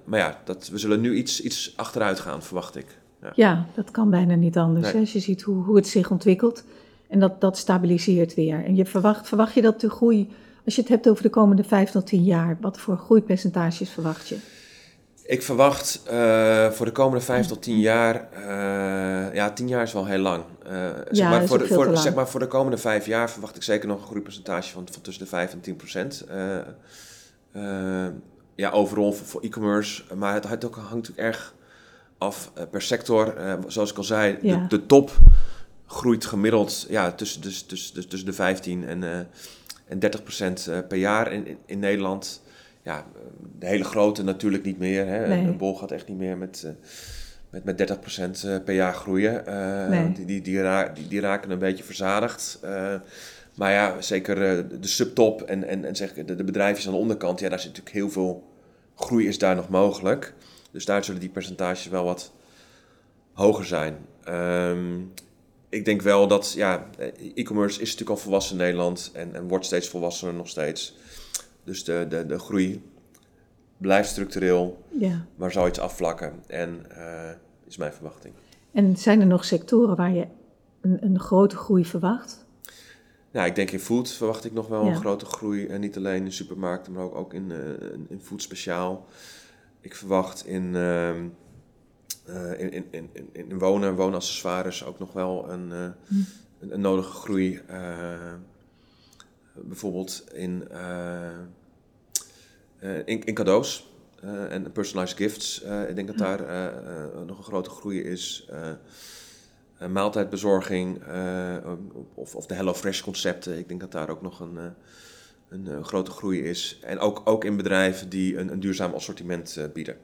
maar ja, dat, we zullen nu iets, iets achteruit gaan, verwacht ik.
Ja, ja dat kan bijna niet anders. Nee. Als je ziet hoe, hoe het zich ontwikkelt. En dat, dat stabiliseert weer. En je verwacht, verwacht je dat de groei, als je het hebt over de komende vijf tot tien jaar, wat voor groeipercentages verwacht je?
Ik verwacht uh, voor de komende vijf tot tien jaar, uh, ja, tien jaar is wel heel lang. Uh, zeg,
ja,
maar voor, de, voor, zeg maar voor de komende vijf jaar verwacht ik zeker nog een groeipercentage van, van tussen de 5 en 10 procent. ja, overal voor, voor e-commerce. Maar het, het ook, hangt natuurlijk erg af per sector. zoals ik al zei,
Ja.
de, de top groeit gemiddeld ja, tussen, dus, tussen, tussen, tussen de 15 en, en 30 procent per jaar in, in, in Nederland ja, de hele grote natuurlijk niet meer. Hè.
Nee.
Een bol gaat echt niet meer met, uh, met, met 30% per jaar groeien. Uh,
Nee.
die, die, die, ra die, die raken een beetje verzadigd. Uh, maar ja, zeker de subtop en, en, en zeg, de, de bedrijfjes aan de onderkant, ja, daar zit natuurlijk heel veel groei is daar nog mogelijk. Dus daar zullen die percentages wel wat hoger zijn. Um, ik denk wel dat, ja, e-commerce is natuurlijk al volwassen in Nederland en, en wordt steeds volwassener nog steeds. Dus de, de, de groei blijft structureel,
Ja.
maar zal iets afvlakken. En uh, is mijn verwachting.
En zijn er nog sectoren waar je een, een grote groei verwacht?
Nou, ik denk in food verwacht ik nog wel
Ja.
een grote groei. En niet alleen in supermarkten, maar ook, ook in, uh, in food speciaal. Ik verwacht in, uh, in, in, in, in wonen, woonaccessoires ook nog wel een,
Hm.
een, een nodige groei. Bijvoorbeeld in, uh, in, in, cadeaus uh, en personalized gifts. Ik denk dat daar nog een grote groei is. maaltijdbezorging of, of de HelloFresh concepten. Ik denk dat daar ook nog een, een, een grote groei is. En ook, ook in bedrijven die een, een duurzaam assortiment bieden.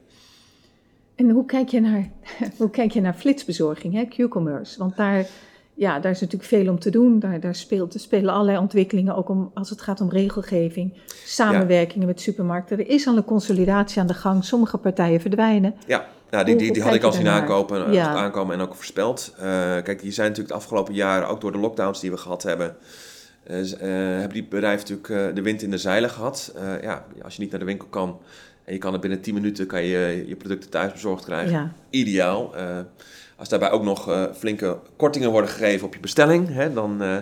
En hoe kijk je naar, hoe kijk je naar flitsbezorging, hè? Q-commerce? Want daar, ja, daar is natuurlijk veel om te doen. Daar, daar speelt, er spelen allerlei ontwikkelingen, ook om, als het gaat om regelgeving, samenwerkingen ja. met supermarkten. Er is al een consolidatie aan de gang. Sommige partijen verdwijnen.
Ja, nou, die, die, die had ik al zien aankomen,
ja.
aankomen en ook voorspeld. Uh, kijk, die zijn natuurlijk de afgelopen jaren, ook door de lockdowns die we gehad hebben, uh, uh, hebben die bedrijven natuurlijk de wind in de zeilen gehad. ja, als je niet naar de winkel kan en je kan het binnen 10 minuten kan je, je producten thuis bezorgd krijgen.
Ja.
Ideaal. Als daarbij ook nog uh, flinke kortingen worden gegeven op je bestelling, hè, dan, uh,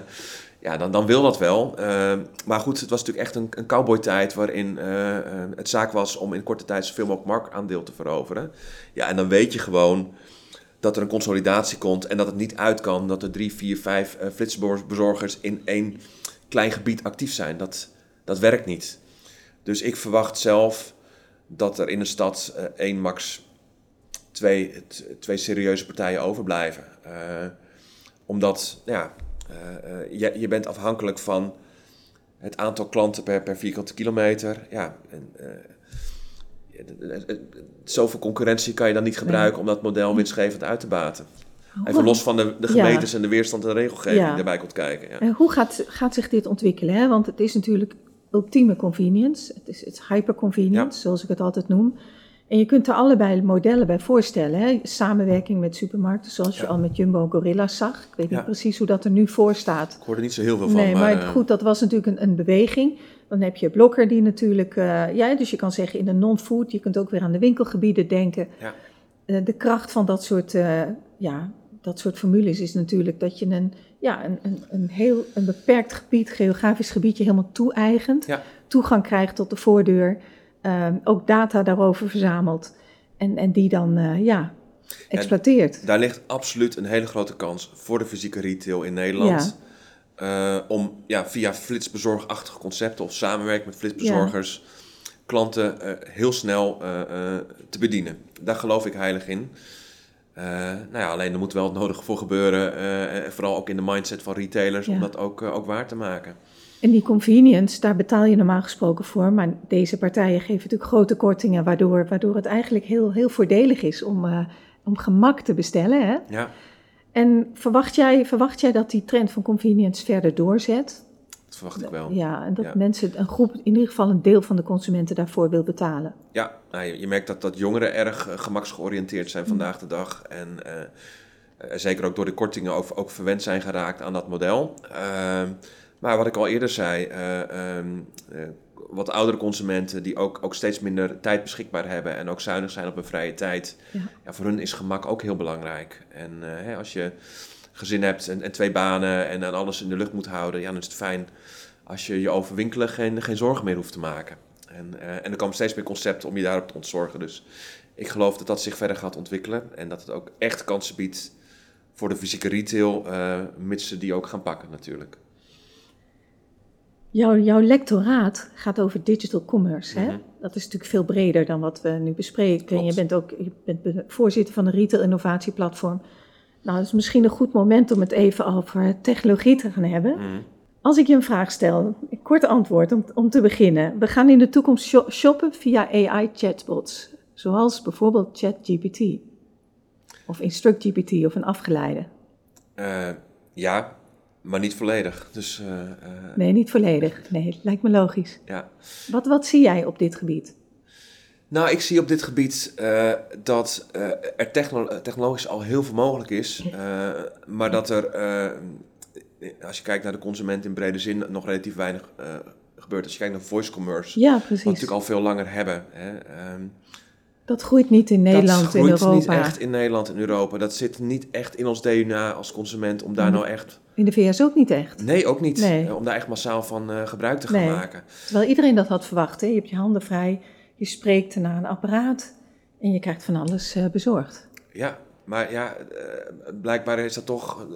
ja, dan, dan wil dat wel. maar goed, het was natuurlijk echt een, een cowboy-tijd waarin het zaak was om in korte tijd zoveel mogelijk marktaandeel te veroveren. Ja, en dan weet je gewoon dat er een consolidatie komt en dat het niet uit kan dat er drie, vier, vijf flitsbezorgers in één klein gebied actief zijn. Dat, dat werkt niet. Dus ik verwacht zelf dat er in een stad één, max twee, twee serieuze partijen overblijven. Uh, omdat ja, uh, je, je bent afhankelijk van het aantal klanten per, per vierkante kilometer. Ja, en, zoveel concurrentie kan je dan niet gebruiken nee. om dat model winstgevend uit te baten. Even los van de, de gemeentes ja. en de weerstand en de regelgeving ja. die daarbij komt kijken. Ja.
En hoe gaat, gaat zich dit ontwikkelen? Hè? Want het is natuurlijk ultieme convenience. Het is, het hyperconvenience, zoals ik het altijd noem. En je kunt er allebei modellen bij voorstellen. Hè? Samenwerking met supermarkten, zoals je al met Jumbo en Gorilla zag. Ik weet niet precies hoe dat er nu voor staat.
Ik hoor er niet zo heel veel van.
Nee, maar, maar goed, dat was natuurlijk een, een, beweging. Dan heb je Blokker die natuurlijk... Uh, ja, dus je kan zeggen in de non-food. Je kunt ook weer aan de winkelgebieden denken.
Ja.
Uh, de kracht van dat soort, uh, ja, dat soort formules is natuurlijk dat je een ja, een, een, een heel een beperkt gebied, geografisch gebiedje, helemaal toe-eigent. Toegang krijgt tot de voordeur. Um, ook data daarover verzamelt. En, en die dan, uh, ja, exploiteert.
Daar ligt absoluut een hele grote kans voor de fysieke retail in Nederland. Ja. Uh, om ja, via flitsbezorgachtige concepten of samenwerken met flitsbezorgers... klanten uh, heel snel te bedienen. Daar geloof ik heilig in. nou ja, alleen er moet wel het nodige voor gebeuren, vooral ook in de mindset van retailers, om dat ook, ook waar te maken.
En die convenience, daar betaal je normaal gesproken voor. Maar deze partijen geven natuurlijk grote kortingen, waardoor, waardoor het eigenlijk heel, heel voordelig is om, uh, om gemak te bestellen. Hè?
Ja.
En verwacht jij, verwacht jij dat die trend van convenience verder doorzet?
Dat verwacht ik wel.
Ja, en dat mensen, een groep, in ieder geval een deel van de consumenten daarvoor wil betalen.
Ja, nou, je, je, merkt dat, dat jongeren erg uh, gemaksgeoriënteerd zijn vandaag de dag. En uh, zeker ook door de kortingen ook, ook verwend zijn geraakt aan dat model. Ehm, maar wat ik al eerder zei, uh, um, uh, wat oudere consumenten die ook, ook steeds minder tijd beschikbaar hebben en ook zuinig zijn op hun vrije tijd. Ja. ja voor hun is gemak ook heel belangrijk. En uh, hè, als je gezin hebt en, en, twee banen en dan alles in de lucht moet houden, ja, dan is het fijn als je je over winkelen geen, geen zorgen meer hoeft te maken. En, en er komen steeds meer concepten om je daarop te ontzorgen. Dus ik geloof dat dat zich verder gaat ontwikkelen en dat het ook echt kansen biedt voor de fysieke retail, mits ze die ook gaan pakken natuurlijk.
Jouw, jouw lectoraat gaat over digital commerce. Hè? Mhm. Dat is natuurlijk veel breder dan wat we nu bespreken. Je bent ook je bent voorzitter van een retail innovatieplatform. Nou, dat is misschien een goed moment om het even over technologie te gaan hebben. Mhm. Als ik je een vraag stel, een kort antwoord om, om te beginnen. We gaan in de toekomst shoppen via AI-chatbots, zoals bijvoorbeeld ChatGPT of InstructGPT of een afgeleide.
Uh, ja, maar niet volledig. Dus, uh,
nee, niet volledig. Nee, lijkt me logisch.
Ja.
Wat, wat zie jij op dit gebied?
Nou, ik zie op dit gebied uh, dat er techno technologisch al heel veel mogelijk is. maar dat er, als je kijkt naar de consument in brede zin, nog relatief weinig gebeurt. Als je kijkt naar voice commerce,
ja, precies. wat
we natuurlijk al veel langer hebben. Hè, ehm,
dat groeit niet in Nederland en Europa. Dat groeit
niet echt in Nederland en Europa. Dat zit niet echt in ons DNA als consument om daar nou echt...
In de VS ook niet echt?
Nee, ook niet. Nee. Om daar echt massaal van uh, gebruik te gaan nee. maken.
Terwijl iedereen dat had verwacht. Hè? Je hebt je handen vrij, je spreekt naar een apparaat en je krijgt van alles uh, bezorgd.
Ja, maar ja, uh, blijkbaar is dat toch,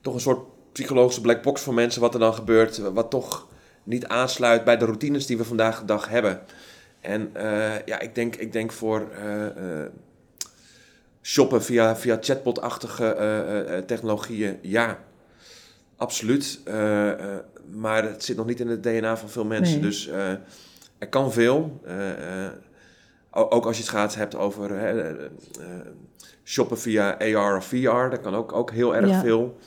toch een soort psychologische black box voor mensen wat er dan gebeurt. Wat toch niet aansluit bij de routines die we vandaag de dag hebben. En uh, ja, ik denk, ik denk voor uh, uh, shoppen via, via chatbot-achtige technologieën, ja, absoluut. maar het zit nog niet in het DNA van veel mensen. Nee. Dus er kan veel. ook als je het gaat hebt over shoppen via AR of VR, dat kan ook, ook heel erg ja. veel.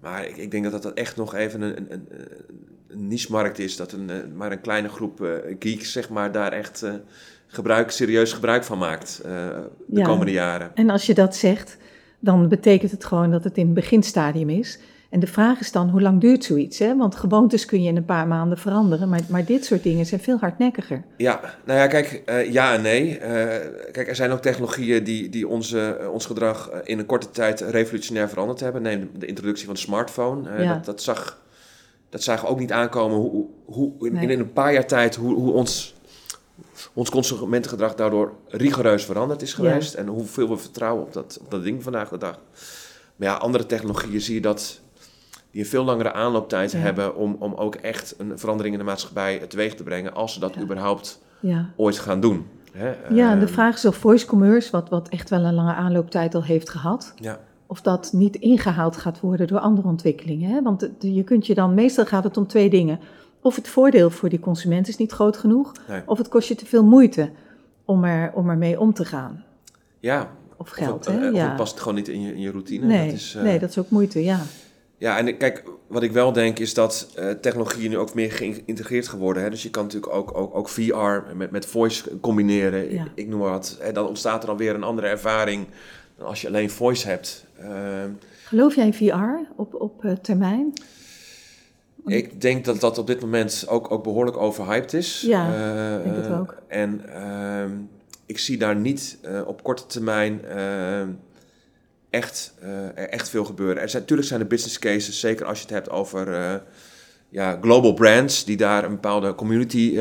Maar ik, ik, denk dat dat echt nog even een, een, een niche-markt is. Dat een, eh, maar een kleine groep uh, geeks zeg maar, daar echt uh, gebruik, serieus gebruik van maakt de ja, komende jaren.
En als je dat zegt, dan betekent het gewoon dat het in het beginstadium is. En de vraag is dan, hoe lang duurt zoiets? Hè? Want gewoontes kun je in een paar maanden veranderen, maar, maar dit soort dingen zijn veel hardnekkiger.
Ja, nou ja, kijk, uh, ja en nee. Uh, kijk, er zijn ook technologieën die, die onze, uh, ons gedrag in een korte tijd revolutionair veranderd hebben. Neem de introductie van de smartphone. Ja. dat, dat, zag, dat zagen we ook niet aankomen hoe, hoe, in, nee. in een paar jaar tijd hoe, hoe ons, ons consumentengedrag daardoor rigoureus veranderd is geweest. Ja. En hoeveel we vertrouwen op dat, op dat ding vandaag de dag. Maar ja, andere technologieën zie je dat die een veel langere aanlooptijd ja. hebben om, om ook echt een verandering in de maatschappij teweeg te brengen, als ze dat ja. überhaupt ja. ooit gaan doen. Hè?
Ja, en de ehm, vraag is of voice commerce, wat, wat echt wel een lange aanlooptijd al heeft gehad, of dat niet ingehaald gaat worden door andere ontwikkelingen. Hè? Want je kunt je dan, meestal gaat het om twee dingen. Of het voordeel voor die consument is niet groot genoeg,
nee.
of het kost je te veel moeite om, er, om ermee om te gaan.
Ja.
Of geld,
of het,
hè?
Of
ja.
het past gewoon niet in je, in je routine.
Nee,
dat is, uh...
nee, dat is ook moeite, ja.
Ja, en kijk, wat ik wel denk is dat uh, technologie nu ook meer geïntegreerd geworden. Hè? Dus je kan natuurlijk ook, ook, ook VR met, met voice combineren.
Ja.
Ik, ik noem maar wat. En dan ontstaat er dan weer een andere ervaring dan als je alleen voice hebt. Uh,
Geloof jij in VR op, op uh, termijn?
Ik denk dat dat op dit moment ook, ook behoorlijk overhyped is.
Ja, ik denk het ook.
En ik zie daar niet op korte termijn echt, uh, er echt veel gebeuren. Er zijn, natuurlijk zijn er business cases, zeker als je het hebt over ja, global brands, die daar een bepaalde community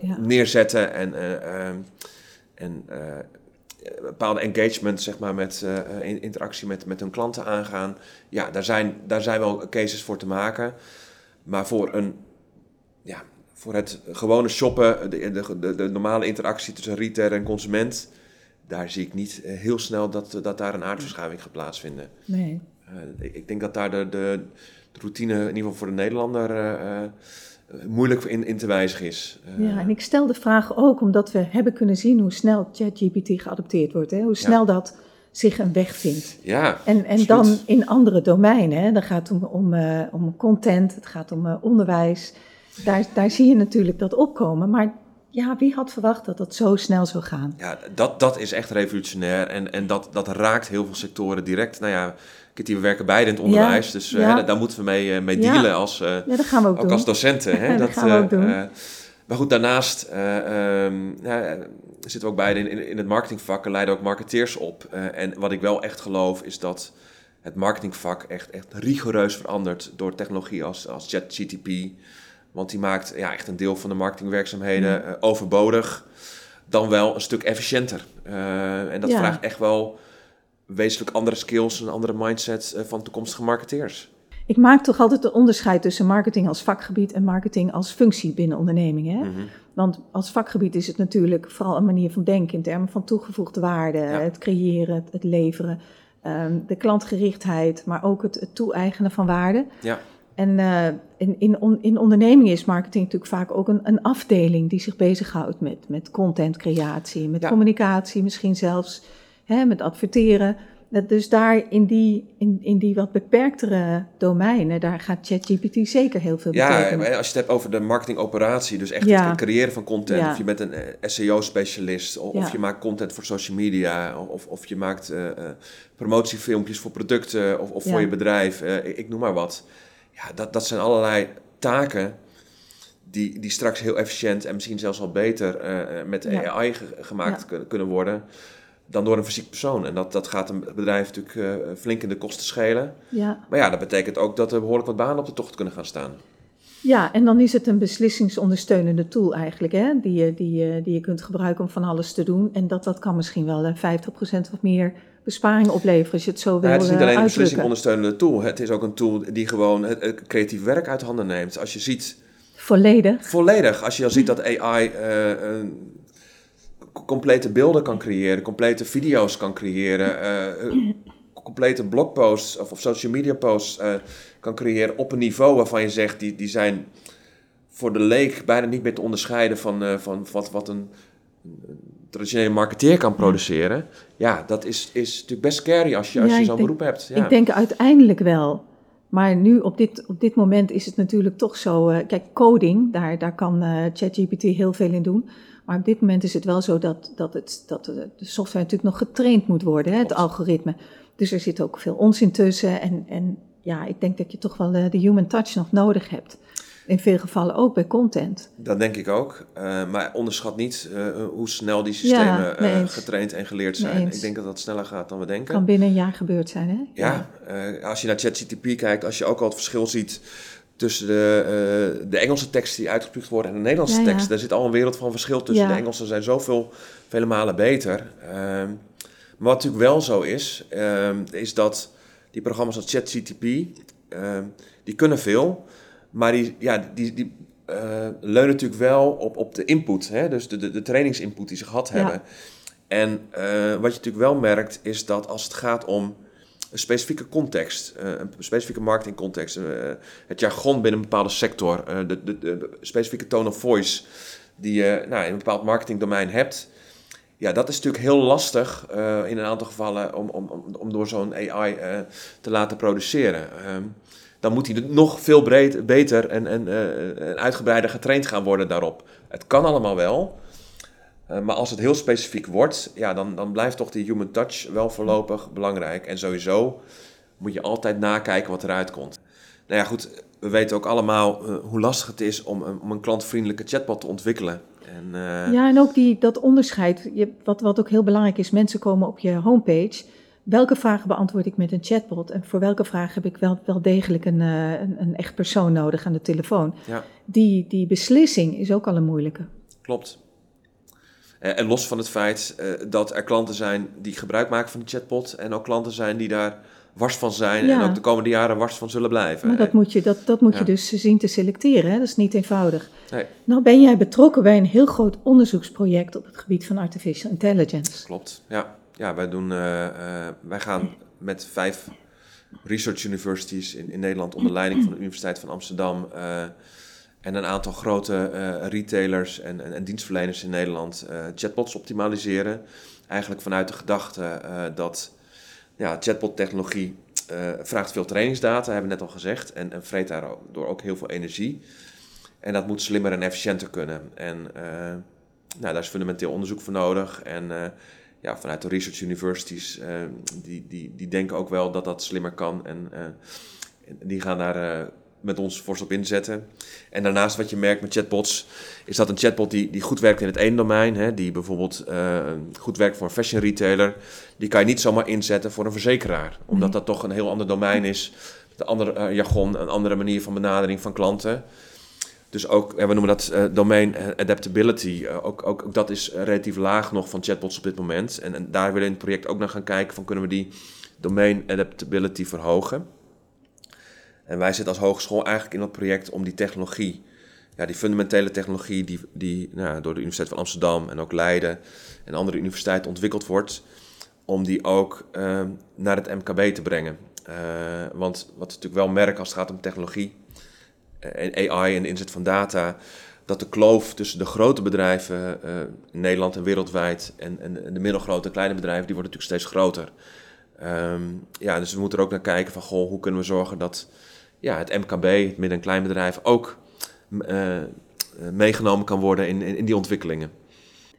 ja. neerzetten en, en bepaalde engagement, zeg maar, met in interactie met, met hun klanten aangaan. Ja, daar zijn, daar zijn wel cases voor te maken. Maar voor een ja, voor het gewone shoppen, de, de, de, de normale interactie tussen retailer en consument daar zie ik niet heel snel dat, dat daar een aardverschuiving gaat plaatsvinden.
Nee.
ik, ik, denk dat daar de, de, de, routine, in ieder geval voor de Nederlander, moeilijk in, in te wijzigen is.
ja, en ik stel de vraag ook omdat we hebben kunnen zien hoe snel ChatGPT geadopteerd wordt. Hè? Hoe snel dat zich een weg vindt.
Ja,
en, en dan in andere domeinen. Hè? Dan gaat het om, om, uh, om content, het gaat om uh, onderwijs. Daar, daar zie je natuurlijk dat opkomen. Maar ja, wie had verwacht dat dat zo snel zou gaan?
Ja, dat, dat is echt revolutionair. En, en dat, dat raakt heel veel sectoren direct. Nou ja, we werken beide in het onderwijs. dus uh, ja. daar moeten we mee, mee dealen als,
ja, dat gaan we ook,
ook
doen.
als docenten. Hè?
dat,
dat
gaan we ook doen.
maar goed, daarnaast um, zitten we ook beide in, in, in het marketingvak en leiden ook marketeers op. En wat ik wel echt geloof is dat het marketingvak echt, echt rigoureus verandert door technologie als, als ChatGTP. Want die maakt ja, echt een deel van de marketingwerkzaamheden overbodig. Dan wel een stuk efficiënter. Uh, en dat ja. vraagt echt wel wezenlijk andere skills, een andere mindset van toekomstige marketeers.
Ik maak toch altijd het onderscheid tussen marketing als vakgebied en marketing als functie binnen ondernemingen. Mm-hmm. Want als vakgebied is het natuurlijk vooral een manier van denken in termen van toegevoegde waarde, ja. het creëren, het, het leveren, um, de klantgerichtheid, maar ook het, het toe-eigenen van waarde.
Ja.
En uh, in, in, on, in ondernemingen is marketing natuurlijk vaak ook een, een afdeling die zich bezighoudt met, met contentcreatie, met ja. communicatie, misschien zelfs hè, met adverteren. Dus daar in die, in, in die wat beperktere domeinen, daar gaat ChatGPT zeker heel veel betekenen.
Ja, als je het hebt over de marketingoperatie, dus echt ja. het creëren van content. Ja. Of je bent een SEO-specialist, of, ja. of, je maakt content voor social media, of, of je maakt uh, uh, promotiefilmpjes voor producten of, of voor je bedrijf, uh, ik, ik, noem maar wat. Ja, dat, dat zijn allerlei taken die, die straks heel efficiënt en misschien zelfs al beter met AI ge gemaakt kunnen worden dan door een fysiek persoon. En dat, dat gaat een bedrijf natuurlijk uh, flink in de kosten schelen.
Ja.
Maar ja, dat betekent ook dat er behoorlijk wat banen op de tocht kunnen gaan staan.
Ja, en dan is het een beslissingsondersteunende tool eigenlijk, hè? Die, je, die, die je kunt gebruiken om van alles te doen. En dat, dat kan misschien wel 50% wat meer besparing opleveren als je het zo wil
nou, Het is niet alleen een beslissingsondersteunende tool. Het is ook een tool die gewoon het, het creatief werk uit handen neemt. Als je ziet...
Volledig.
Volledig. Als je al ziet dat AI... Uh, complete beelden kan creëren, complete video's kan creëren, uh, complete blogposts of, of, social media posts uh, kan creëren op een niveau waarvan je zegt, die, die zijn voor de leek bijna niet meer te onderscheiden van, uh, van wat, wat een, traditionele marketeer kan produceren. Ja, dat is, is natuurlijk best scary als je, als
ja,
je zo'n beroep hebt. Ja.
Ik denk uiteindelijk wel. Maar nu op dit, op dit moment is het natuurlijk toch zo. Uh, kijk, coding, daar, daar kan ChatGPT heel veel in doen. Maar op dit moment is het wel zo dat, dat, het, dat de software natuurlijk nog getraind moet worden, hè, het algoritme. Dus er zit ook veel onzin tussen. En, en ja, ik denk dat je toch wel de, de human touch nog nodig hebt. In veel gevallen ook bij content.
Dat denk ik ook. Uh, maar onderschat niet uh, hoe snel die systemen ja, uh, getraind en geleerd zijn. Ik denk dat dat sneller gaat dan we denken.
Kan binnen een jaar gebeurd zijn, hè?
Ja, ja. als je naar ChatGTP kijkt, als je ook al het verschil ziet tussen de, uh, de Engelse teksten die uitgespuugd worden en de Nederlandse ja, teksten. Ja. Daar zit al een wereld van verschil tussen. Ja. De Engelsen zijn zoveel, vele malen beter. Um, maar wat natuurlijk wel zo is, um, is dat die programma's als ChatGTP, um, die kunnen veel. Maar die, ja, die, die uh, leunen natuurlijk wel op, op de input. Hè? Dus de, de, de trainingsinput die ze gehad hebben. En uh, wat je natuurlijk wel merkt, is dat als het gaat om een specifieke context, uh, een specifieke marketingcontext, uh, het jargon binnen een bepaalde sector, uh, de, de, de, specifieke tone of voice die je nou, in een bepaald marketingdomein hebt. Ja, dat is natuurlijk heel lastig in een aantal gevallen om, om, om door zo'n AI te laten produceren. dan moet hij nog veel breed, beter en, en, en uitgebreider getraind gaan worden daarop. Het kan allemaal wel, uh, maar als het heel specifiek wordt, ja, dan, dan blijft toch die human touch wel voorlopig belangrijk. En sowieso moet je altijd nakijken wat eruit komt. Nou ja, goed, we weten ook allemaal uh, hoe lastig het is om, om een klantvriendelijke chatbot te ontwikkelen. En, uh...
Ja, en ook die, dat onderscheid, je, wat, wat ook heel belangrijk is, mensen komen op je homepage. Welke vragen beantwoord ik met een chatbot? En voor welke vraag heb ik wel, wel degelijk een, een, een echt persoon nodig aan de telefoon?
Ja.
Die, die beslissing is ook al een moeilijke.
Klopt. En los van het feit uh, dat er klanten zijn die gebruik maken van de chatbot en ook klanten zijn die daar wars van zijn
Ja.
en ook de komende jaren wars van zullen blijven.
Maar dat moet je, dat, dat moet je dus zien te selecteren. Hè? Dat is niet eenvoudig.
Nee,
Nou ben jij betrokken bij een heel groot onderzoeksproject op het gebied van artificial intelligence.
klopt. Ja, ja wij, doen, eh, eh, wij gaan met vijf research universities in, in Nederland onder leiding van de Universiteit van Amsterdam eh, en een aantal grote eh, retailers en, en, en dienstverleners in Nederland eh, chatbots optimaliseren. Eigenlijk vanuit de gedachte eh, dat ja, chatbot-technologie vraagt veel trainingsdata, hebben we net al gezegd, en, en vreet daardoor ook heel veel energie. En dat moet slimmer en efficiënter kunnen. En nou, daar is fundamenteel onderzoek voor nodig. En ja, vanuit de research universities, die, die, die denken ook wel dat dat slimmer kan. En die gaan daar met ons fors op inzetten. En daarnaast wat je merkt met chatbots, is dat een chatbot die, die goed werkt in het ene domein, hè, die bijvoorbeeld eh, goed werkt voor een fashion retailer, die kan je niet zomaar inzetten voor een verzekeraar. Omdat dat toch een heel ander domein is, met een ander eh, jargon, een andere manier van benadering van klanten. Dus ook, we noemen dat eh, domain adaptability. Ook, ook, ook dat is relatief laag nog van chatbots op dit moment. En, en daar willen we in het project ook naar gaan kijken van kunnen we die domain adaptability verhogen. En wij zitten als hogeschool eigenlijk in dat project om die technologie, ja, die fundamentele technologie die, die nou, door de Universiteit van Amsterdam en ook Leiden en andere universiteiten ontwikkeld wordt, om die ook eh, naar het MKB te brengen. Eh, want wat we natuurlijk wel merken als het gaat om technologie eh, en AI en de inzet van data, dat de kloof tussen de grote bedrijven eh, in Nederland en wereldwijd en, en, en de middelgrote en kleine bedrijven, die wordt natuurlijk steeds groter. Ehm, ja, dus we moeten er ook naar kijken van, goh, hoe kunnen we zorgen dat ja, het MKB, het midden- en kleinbedrijf, ook eh, eh, meegenomen kan worden in, in, in die ontwikkelingen.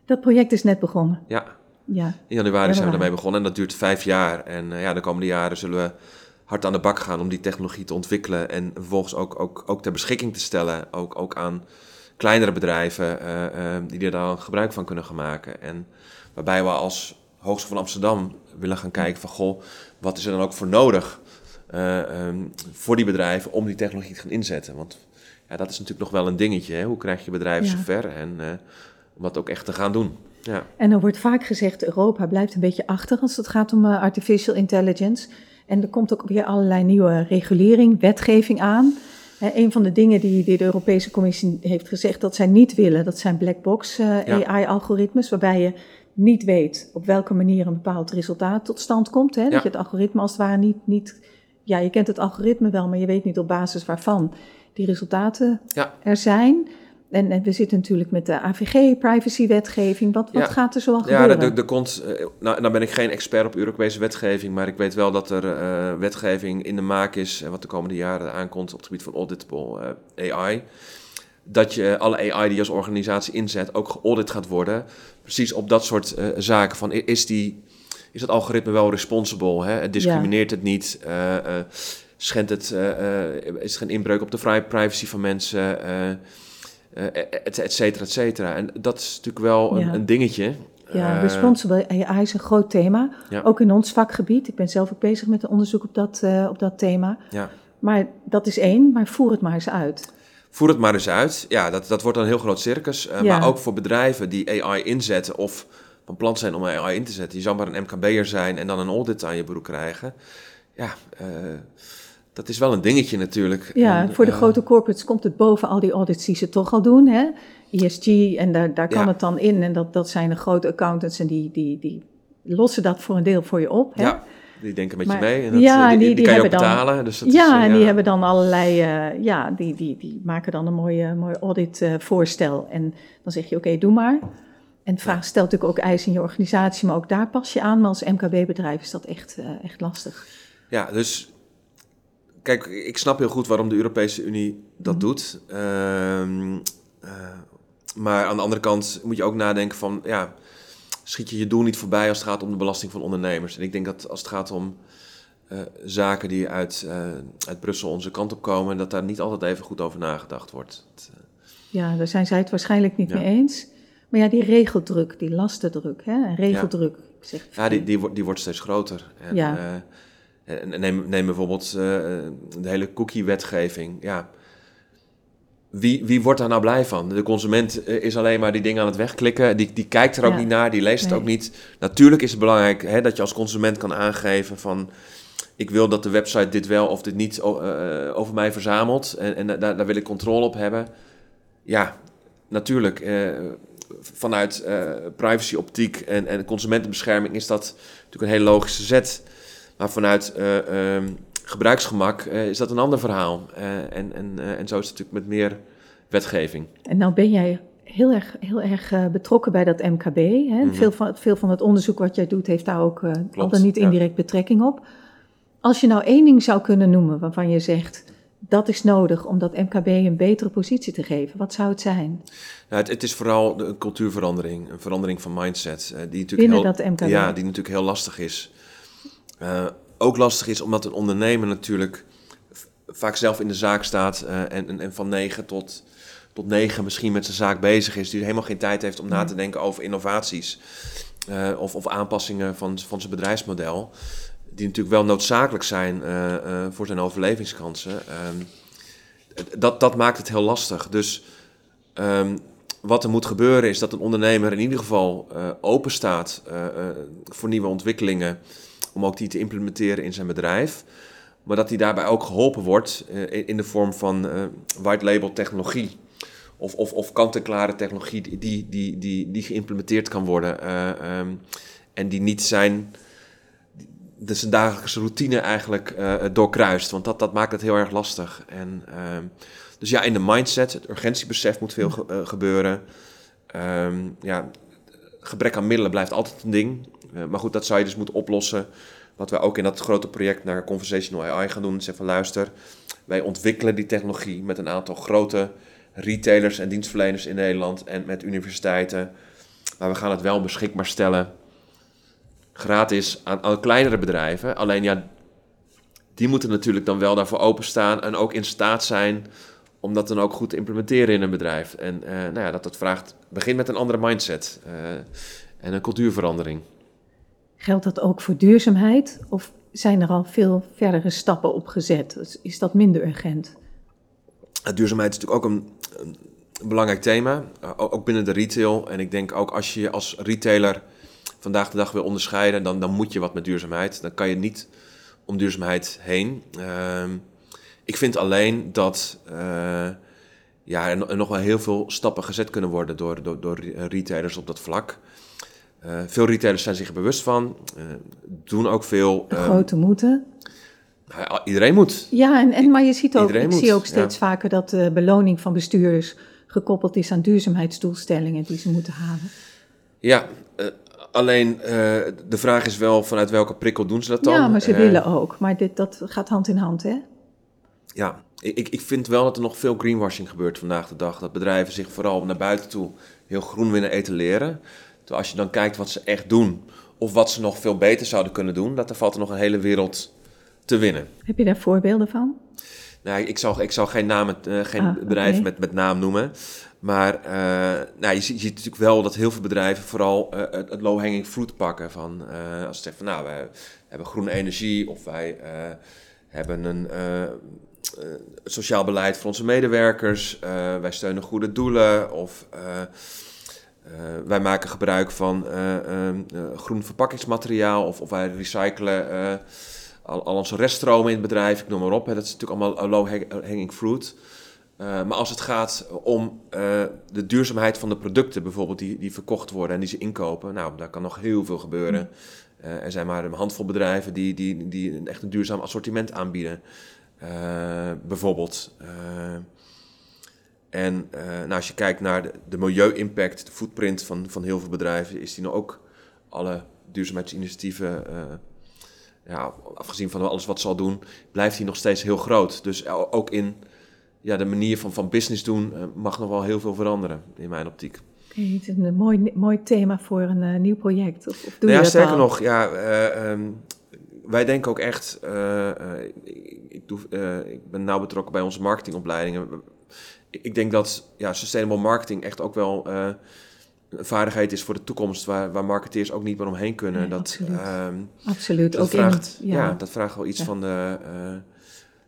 Dat project is net begonnen.
Ja,
Ja,
in januari zijn we daarmee begonnen en dat duurt vijf jaar. En eh, ja, de komende jaren zullen we hard aan de bak gaan om die technologie te ontwikkelen en vervolgens ook, ook, ook ter beschikking te stellen, ook, ook aan kleinere bedrijven die er dan gebruik van kunnen gaan maken. En waarbij we als Hogeschool van Amsterdam willen gaan kijken van, goh, wat is er dan ook voor nodig eh, ehm, voor die bedrijven om die technologie te gaan inzetten? Want ja, dat is natuurlijk nog wel een dingetje. Hè? Hoe krijg je bedrijven
Ja.
zover en eh, om dat ook echt te gaan doen? Ja.
En er wordt vaak gezegd, Europa blijft een beetje achter als het gaat om eh, artificial intelligence. En er komt ook weer allerlei nieuwe regulering, wetgeving aan. Een van de dingen die, die de Europese Commissie heeft gezegd dat zij niet willen, dat zijn black box
Ja.
AI-algoritmes, waarbij je niet weet op welke manier een bepaald resultaat tot stand komt. Hè?
Ja.
Dat je het algoritme als het ware niet, niet... Ja, je kent het algoritme wel, maar je weet niet op basis waarvan die resultaten
Ja.
er zijn. En, en we zitten natuurlijk met de AVG, privacywetgeving. Wat, wat
Ja.
gaat er zoal
Ja,
gebeuren?
er komt, eh, nou, nou ben ik geen expert op Europese wetgeving, maar ik weet wel dat er eh, wetgeving in de maak is, en wat de komende jaren aankomt op het gebied van auditable eh, AI. Dat je alle AI die je als organisatie inzet ook geaudit gaat worden. Precies op dat soort eh, zaken. Van, is, die, is dat algoritme wel responsible? Hè? Het discrimineert het niet? eh, eh, schendt het, eh, is er geen inbreuk op de vrije privacy van mensen? et, et cetera, et cetera. En dat is natuurlijk wel een,
Ja.
een dingetje.
Ja, responsible AI is een groot thema.
Ja.
Ook in ons vakgebied. Ik ben zelf ook bezig met een onderzoek op dat, op dat thema.
Ja.
Maar dat is één, maar voer het maar eens uit.
Voer het maar eens uit. Ja, dat, dat wordt dan een heel groot circus.
Ja.
Maar ook voor bedrijven die AI inzetten of van plan zijn om AI in te zetten. Je zou maar een MKB'er zijn en dan een audit aan je broek krijgen. Ja, eh, dat is wel een dingetje natuurlijk.
Ja,
En,
voor de
eh,
grote corporates komt het boven al die audits die ze toch al doen. Hè? ESG, en daar, daar kan
Ja.
het dan in. En dat, dat zijn de grote accountants en die, die, die lossen dat voor een deel voor je op. Hè?
Ja, die denken met
Maar-
je mee. En dat,
ja,
eh, die,
die-
die,
die
kan je ook
dan-
betalen. Dus dat
ja,
is,
en die hebben dan allerlei, ja, die, die, die maken dan een mooi, mooi audit-voorstel. en dan zeg je, oké, doe maar. En vraag stelt natuurlijk ook eisen in je organisatie, maar ook daar pas je aan. Maar als MKB-bedrijf is dat echt, eh, echt lastig.
Ja, dus kijk, ik snap heel goed waarom de Europese Unie dat
Mhm.
doet. Ehm, eh, maar aan de andere kant moet je ook nadenken van, ja, schiet je je doel niet voorbij als het gaat om de belasting van ondernemers. En ik denk dat als het gaat om eh, zaken die uit, uit Brussel onze kant op komen, dat daar niet altijd even goed over nagedacht wordt.
Ja, daar zijn zij het waarschijnlijk niet
Ja.
mee eens. Maar ja, die regeldruk, die lastendruk, hè? en regeldruk. Ik zeg,
Ja, die, die, wordt, die wordt steeds groter. En,
Ja.
eh, neem, neem bijvoorbeeld eh, de hele cookie-wetgeving. Ja. Wie, wie wordt daar nou blij van? De consument eh, is alleen maar die dingen aan het wegklikken. Die, die kijkt er ook
Ja.
niet naar, die leest het ook niet. Natuurlijk is het belangrijk hè, dat je als consument kan aangeven van... ik wil dat de website dit wel of dit niet over mij verzamelt. En, en daar, daar, wil ik controle op hebben. Ja, natuurlijk vanuit uh, privacy-optiek en, en consumentenbescherming is dat natuurlijk een hele logische zet. Maar vanuit uh, um, gebruiksgemak uh, is dat een ander verhaal. en, en, en zo is het natuurlijk met meer wetgeving.
En nou ben jij heel erg, heel erg betrokken bij dat MKB. Hè? Mm veel, van, veel van het onderzoek wat jij doet heeft daar ook al dan niet indirect betrekking op. Als je nou één ding zou kunnen noemen waarvan je zegt dat is nodig om dat MKB een betere positie te geven. Wat zou het zijn?
Nou, het, het, is vooral een cultuurverandering, een verandering van mindset. Uh, die
natuurlijk Binnen heel, dat MKB?
Ja, die natuurlijk heel lastig is. Uh, ook lastig is omdat een ondernemer natuurlijk vaak zelf in de zaak staat uh, en, en, en, van negen tot, tot negen misschien met zijn zaak bezig is. Die helemaal geen tijd heeft om na te denken over innovaties of, of aanpassingen van, van zijn bedrijfsmodel die natuurlijk wel noodzakelijk zijn uh, uh, voor zijn overlevingskansen. Um, dat, dat maakt het heel lastig. Dus um, wat er moet gebeuren is dat een ondernemer in ieder geval uh, open staat voor nieuwe ontwikkelingen, om ook die te implementeren in zijn bedrijf. Maar dat hij daarbij ook geholpen wordt in de vorm van white label technologie. Of, of, of kant-en-klare technologie die, die, die, die, geïmplementeerd kan worden. Um, en die niet zijn de zijn dagelijkse routine eigenlijk uh, doorkruist. Want dat, dat maakt het heel erg lastig. En, uh, dus ja, in de mindset, het urgentiebesef moet veel ge uh, gebeuren. Um, ja, gebrek aan middelen blijft altijd een ding. maar goed, dat zou je dus moeten oplossen. Wat wij ook in dat grote project naar Conversational AI gaan doen. Zeggen van luister, wij ontwikkelen die technologie met een aantal grote retailers en dienstverleners in Nederland en met universiteiten. Maar we gaan het wel beschikbaar stellen gratis aan, aan kleinere bedrijven. Alleen ja, die moeten natuurlijk dan wel daarvoor openstaan en ook in staat zijn om dat dan ook goed te implementeren in een bedrijf. En uh, nou ja, dat, dat vraagt, begin met een andere mindset uh, en een cultuurverandering.
Geldt dat ook voor duurzaamheid of zijn er al veel verdere stappen op gezet? Is dat minder urgent?
Duurzaamheid is natuurlijk ook een, een belangrijk thema, uh, ook binnen de retail. En ik denk ook als je als retailer vandaag de dag wil onderscheiden, dan, dan moet je wat met duurzaamheid. Dan kan je niet om duurzaamheid heen. Uh, ik vind alleen dat uh, ja, er, nog wel heel veel stappen gezet kunnen worden door, door, door retailers op dat vlak. Uh, veel retailers zijn zich er bewust van, uh, doen ook veel.
De grote moeten.
Iedereen moet.
Ja, en, en, maar je ziet ook, ik zie ook steeds vaker dat de beloning van bestuurders gekoppeld is aan duurzaamheidsdoelstellingen die ze moeten halen.
Ja, Alleen uh, de vraag is wel vanuit welke prikkel doen ze dat dan?
Ja, maar ze uh, willen ook. Maar dit, dat gaat hand in hand, hè?
Ja, ik, ik vind wel dat er nog veel greenwashing gebeurt vandaag de dag. Dat bedrijven zich vooral naar buiten toe heel groen willen etaleren. Terwijl als je dan kijkt wat ze echt doen, of wat ze nog veel beter zouden kunnen doen, dat er valt er nog een hele wereld te winnen.
Heb je daar voorbeelden van?
Nou, ik zal, ik zal geen, namen, uh, geen ah, okay. met, met naam noemen. Maar uh, nou, je, ziet, je, ziet, natuurlijk wel dat heel veel bedrijven vooral uh, het, low-hanging fruit pakken. Van, uh, als ze zeggen van nou, wij hebben groene energie of wij hebben een sociaal beleid voor onze medewerkers. wij steunen goede doelen of wij maken gebruik van groen verpakkingsmateriaal of, of wij recyclen al, al, onze reststromen in het bedrijf. Ik noem maar op. Dat is natuurlijk allemaal low-hanging fruit. Uh, maar als het gaat om uh, de duurzaamheid van de producten, bijvoorbeeld die, die verkocht worden en die ze inkopen, nou, daar kan nog heel veel gebeuren. Uh, er zijn maar een handvol bedrijven die, die, die een echt een duurzaam assortiment aanbieden, bijvoorbeeld. en nou, als je kijkt naar de, de milieu-impact, de footprint van, van heel veel bedrijven, is die nou ook alle duurzaamheidsinitiatieven ja, afgezien van alles wat ze al doen, blijft die nog steeds heel groot. Dus ook in ja, de manier van, van business doen uh, mag nog wel heel veel veranderen in mijn optiek.
Okay, het is een mooi, mooi thema voor een uh, nieuw project. Of, of doe
nou
ja,
sterker
al?
nog, ja, uh, um, wij denken ook echt. ik, ik, doe, ik ben nauw betrokken bij onze marketingopleidingen. Ik denk dat ja, sustainable marketing echt ook wel een vaardigheid is voor de toekomst, waar, waar marketeers ook niet meer omheen kunnen.
Nee,
dat,
absoluut.
Um,
absoluut.
Dat
ook
vraagt,
in,
ja. ja. dat vraagt wel iets ja. van de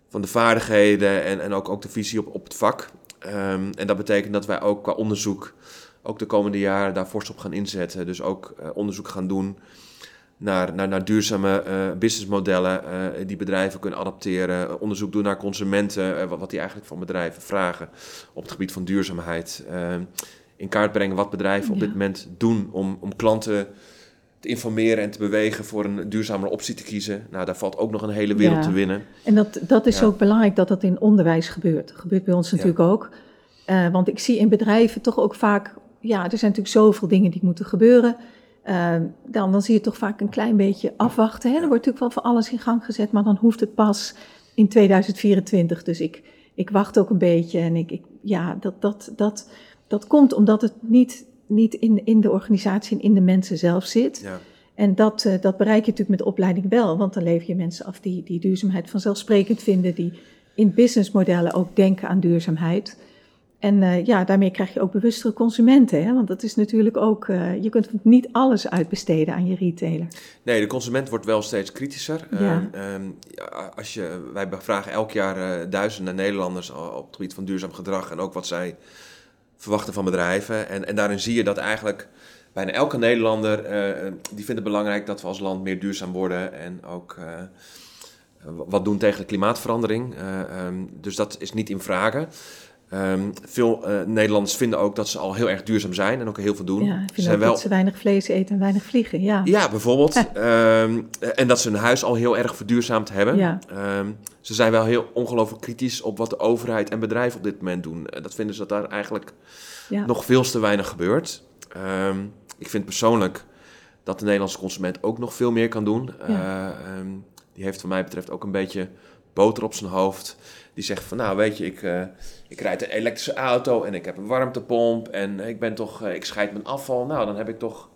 van de vaardigheden en, en ook, ook de visie op, op het vak. Um, en dat betekent dat wij ook qua onderzoek ook de komende jaren daar fors op gaan inzetten. Dus ook uh, onderzoek gaan doen naar, naar, naar duurzame uh, businessmodellen uh, die bedrijven kunnen adapteren. Onderzoek doen naar consumenten, wat, wat die eigenlijk van bedrijven vragen op het gebied van duurzaamheid. in kaart brengen wat bedrijven op dit moment doen om, om klanten te informeren en te bewegen voor een duurzamere optie te kiezen. Nou, daar valt ook nog een hele wereld te winnen.
En dat, dat is ook belangrijk dat dat in onderwijs gebeurt. Dat gebeurt bij ons natuurlijk ook. want ik zie in bedrijven toch ook vaak, ja, er zijn natuurlijk zoveel dingen die moeten gebeuren. Ehm, dan, dan zie je toch vaak een klein beetje afwachten. Hè? Er wordt natuurlijk wel van alles in gang gezet, maar dan hoeft het pas in 2024. Dus ik, ik wacht ook een beetje. En ik, ik, ja, dat, dat, dat, dat komt omdat het niet, niet in, in de organisatie en in de mensen zelf zit. Ja. En dat, uh, dat bereik je natuurlijk met de opleiding wel, want dan lever je mensen af die, die duurzaamheid vanzelfsprekend vinden, die in businessmodellen ook denken aan duurzaamheid. En uh, ja, daarmee krijg je ook bewustere consumenten. Hè? Want dat is natuurlijk ook, uh, je kunt niet alles uitbesteden aan je retailer.
Nee, de consument wordt wel steeds kritischer. Ja. Um, als je, wij vragen elk jaar duizenden Nederlanders op het gebied van duurzaam gedrag en ook wat zij verwachten van bedrijven. En, en daarin zie je dat eigenlijk bijna elke Nederlander, die vindt het belangrijk dat we als land meer duurzaam worden en ook wat doen tegen de klimaatverandering. Um, dus dat is niet in vragen. Um, veel uh, Nederlanders vinden ook dat ze al heel erg duurzaam zijn en ook heel veel doen.
Ja, vinden zijn wel... dat ze weinig vlees eten en weinig vliegen. Ja,
ja bijvoorbeeld. um, en dat ze hun huis al heel erg verduurzaamd hebben. Ja. Um, ze zijn wel heel ongelooflijk kritisch op wat de overheid en bedrijven op dit moment doen. Dat vinden ze dat daar eigenlijk ja. nog veel te weinig gebeurt. ik vind persoonlijk dat de Nederlandse consument ook nog veel meer kan doen. Ja. Uh, die heeft wat mij betreft ook een beetje boter op zijn hoofd. Die zegt van, nou weet je, ik, uh, ik rijd een elektrische auto en ik heb een warmtepomp en ik ben toch, uh, ik scheid mijn afval. Nou, dan heb ik toch,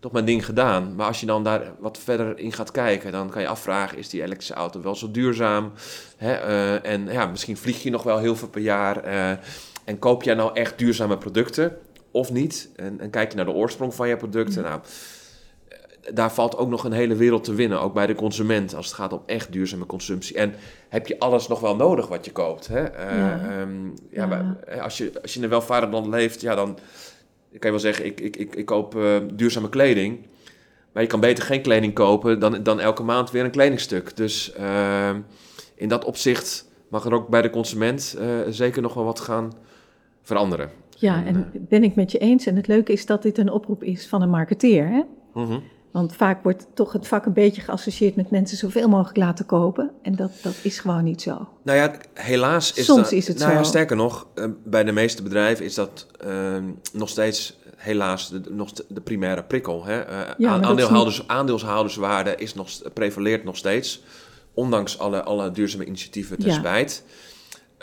toch mijn ding gedaan. Maar als je dan daar wat verder in gaat kijken, dan kan je afvragen, is die elektrische auto wel zo duurzaam? Hè? Uh, en ja, misschien vlieg je nog wel heel veel per jaar. en koop jij nou echt duurzame producten of niet? En, en kijk je naar de oorsprong van je producten? Nou, daar valt ook nog een hele wereld te winnen, ook bij de consument, als het gaat om echt duurzame consumptie. En heb je alles nog wel nodig wat je koopt? Hè? Uh, ja. Um, ja, ja. als, je, als je in een welvarend land leeft, ja, dan kan je wel zeggen, ik, ik, ik, ik koop uh, duurzame kleding. Maar je kan beter geen kleding kopen dan, dan elke maand weer een kledingstuk. Dus uh, in dat opzicht mag er ook bij de consument uh, zeker nog wel wat gaan veranderen.
Ja, en, ben ik met je eens. En het leuke is dat dit een oproep is van een marketeer. Hè? -huh. Want vaak wordt toch het vak een beetje geassocieerd met mensen zoveel mogelijk laten kopen. En dat, dat is gewoon niet zo.
Nou ja, helaas is
Soms
dat,
is het
nou
zo.
Ja, sterker nog, uh, bij de meeste bedrijven is dat uh, nog steeds helaas de, nog de primaire prikkel. Hè? Uh, ja, aandeelhouders, niet... Aandeelshouderswaarde is nog, prevaleert nog steeds. Ondanks alle, alle duurzame initiatieven ten ja. spijt.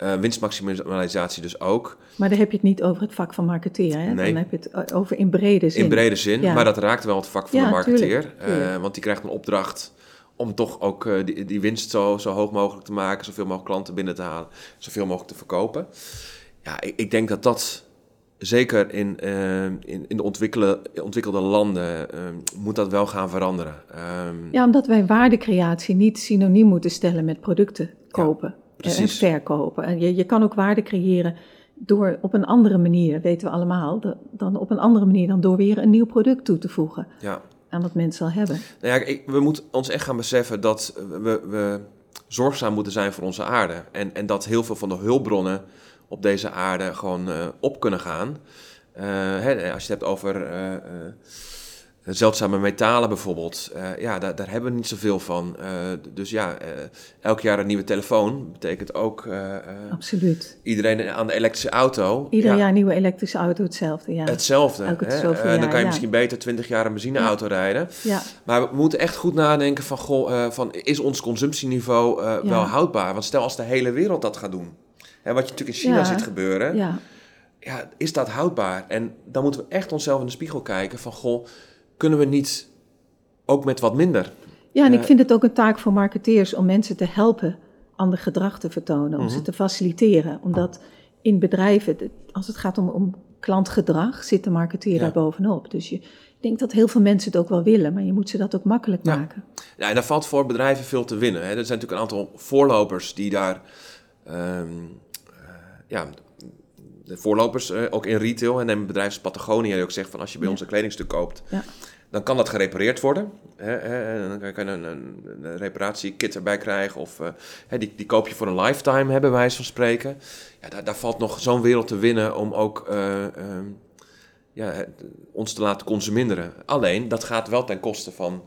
Uh, winstmaximalisatie dus ook.
Maar daar heb je het niet over het vak van marketeer, hè? Nee. Dan heb je het over in brede zin.
In brede zin, ja. maar dat raakt wel het vak van ja, de marketeer. Tuurlijk, tuurlijk. Uh, want die krijgt een opdracht om toch ook uh, die, die, winst zo, zo hoog mogelijk te maken, zoveel mogelijk klanten binnen te halen, zoveel mogelijk te verkopen. Ja, ik, ik denk dat dat zeker in, in, in de ontwikkelde, landen moet dat wel gaan veranderen. Um,
ja, omdat wij waardecreatie niet synoniem moeten stellen met producten kopen. Precies. en verkopen. En je, je kan ook waarde creëren door op een andere manier, weten we allemaal, dan op een andere manier dan door weer een nieuw product toe te voegen ja. aan wat mensen al hebben.
Nou ja, ik, we moeten ons echt gaan beseffen dat we, we zorgzaam moeten zijn voor onze aarde. En, en dat heel veel van de hulpbronnen op deze aarde gewoon uh, op kunnen gaan. Uh, hè, als je het hebt over... Uh, zeldzame metalen bijvoorbeeld, uh, ja, daar, daar, hebben we niet zoveel van. Uh, dus ja, uh, elk jaar een nieuwe telefoon betekent ook...
Absoluut.
Iedereen aan de elektrische auto.
Ieder
ja,
jaar een nieuwe elektrische auto, hetzelfde, ja.
Hetzelfde. Elke hè? Zoveel jaar, dan kan je ja. misschien beter 20 jaar een benzineauto ja. rijden. Ja. Maar we moeten echt goed nadenken van, goh, van is ons consumptieniveau wel houdbaar? Want stel als de hele wereld dat gaat doen. Hè, wat je natuurlijk in China ziet gebeuren. Ja. Ja, is dat houdbaar? En dan moeten we echt onszelf in de spiegel kijken van, goh kunnen we niet ook met wat minder?
Ja, en ik vind het ook een taak voor marketeers om mensen te helpen ander gedrag te vertonen, om mm -hmm. ze te faciliteren. Omdat in bedrijven, als het gaat om, om klantgedrag, zit de marketeer ja. daar bovenop. Dus je denkt dat heel veel mensen het ook wel willen, maar je moet ze dat ook makkelijk
ja.
maken.
Ja, en daar valt voor bedrijven veel te winnen. Hè. Er zijn natuurlijk een aantal voorlopers die daar um, uh, ja, de voorlopers, uh, ook in retail. En een bedrijf als Patagonia die ook zegt van als je bij ons een kledingstuk koopt, ja. Dan kan dat gerepareerd worden. Dan kan je een, reparatiekit erbij krijgen. Of hè, die, koop je voor een lifetime, hebben wij van spreken. Ja, daar, valt nog zo'n wereld te winnen om ook uh, uh, ja, ons te laten consumeren. Alleen, dat gaat wel ten koste van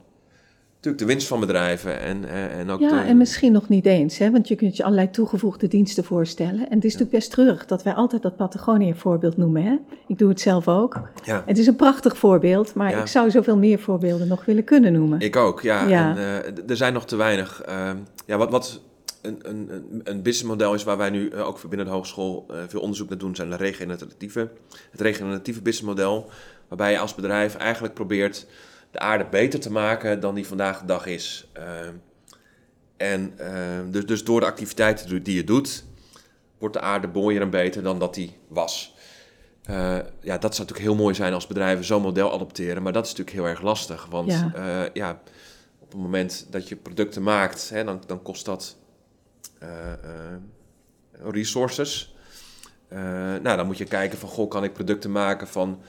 natuurlijk de winst van bedrijven. En, en ook
ja,
de...
en misschien nog niet eens, hè, want je kunt je allerlei toegevoegde diensten voorstellen. En het is ja. natuurlijk best treurig dat wij altijd dat Patagonië-voorbeeld noemen. Hè? Ik doe het zelf ook.
Ja.
Het is een prachtig voorbeeld, maar
Ja.
ik zou zoveel meer voorbeelden nog willen kunnen noemen.
Ik ook, ja.
Ja.
En, eh, er zijn nog te weinig. ehm, ja, wat, wat een, een, een- businessmodel is waar wij nu eh, ook binnen de hogeschool eh, veel onderzoek naar doen, zijn de regeneratieve. Het regeneratieve businessmodel, waarbij je als bedrijf eigenlijk probeert de aarde beter te maken dan die vandaag de dag is. Ehm, en ehm, dus, dus door de activiteiten die je doet, wordt de aarde mooier en beter dan dat die was. Eh, ja, dat zou natuurlijk heel mooi zijn als bedrijven zo'n model adopteren, maar dat is natuurlijk heel erg lastig. Want
Ja.
ja, op het moment dat je producten maakt, hè, dan, dan kost dat eh, eh, resources. Eh, nou, dan moet je kijken van, goh, kan ik producten maken van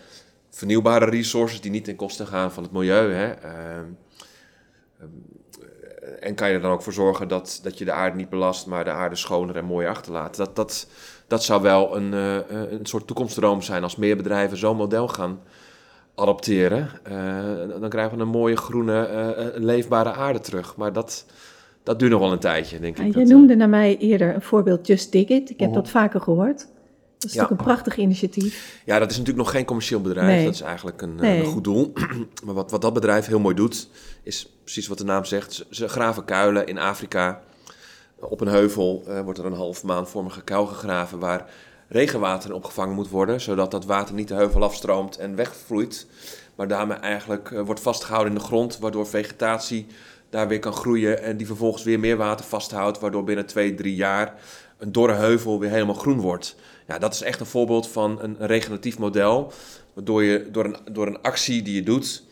vernieuwbare resources die niet ten koste gaan van het milieu. Hè? Ehm, ehm, en kan je er dan ook voor zorgen dat, dat je de aarde niet belast, maar de aarde schoner en mooier achterlaat. Dat, dat, dat zou wel een, eh, een soort toekomstdroom zijn als meer bedrijven zo'n model gaan adopteren. Eh, dan krijgen we een mooie groene, eh, leefbare aarde terug. Maar dat, dat duurt nog wel een tijdje, denk ik.
jij
eh,
noemde naar mij eerder een voorbeeld Just Dig It. Ik heb
Mhm.
dat vaker gehoord. Dat is
Ja.
natuurlijk een prachtig initiatief.
Ja, dat is natuurlijk nog geen commercieel bedrijf.
Nee.
Dat is eigenlijk een, eh,
Nee.
een goed doel. maar wat, wat dat bedrijf heel mooi doet, is precies wat de naam zegt. Ze, graven kuilen in Afrika. Op een heuvel eh, wordt er een half maanvormige kuil gegraven waar regenwater in opgevangen moet worden. Zodat dat water niet de heuvel afstroomt en wegvloeit. Maar daarmee eigenlijk eh, wordt vastgehouden in de grond, waardoor vegetatie daar weer kan groeien. En die vervolgens weer meer water vasthoudt, waardoor binnen twee, drie jaar een dorre heuvel weer helemaal groen wordt. Ja, dat is echt een voorbeeld van een, een regeneratief model. Waardoor je door een, door een actie die je doet,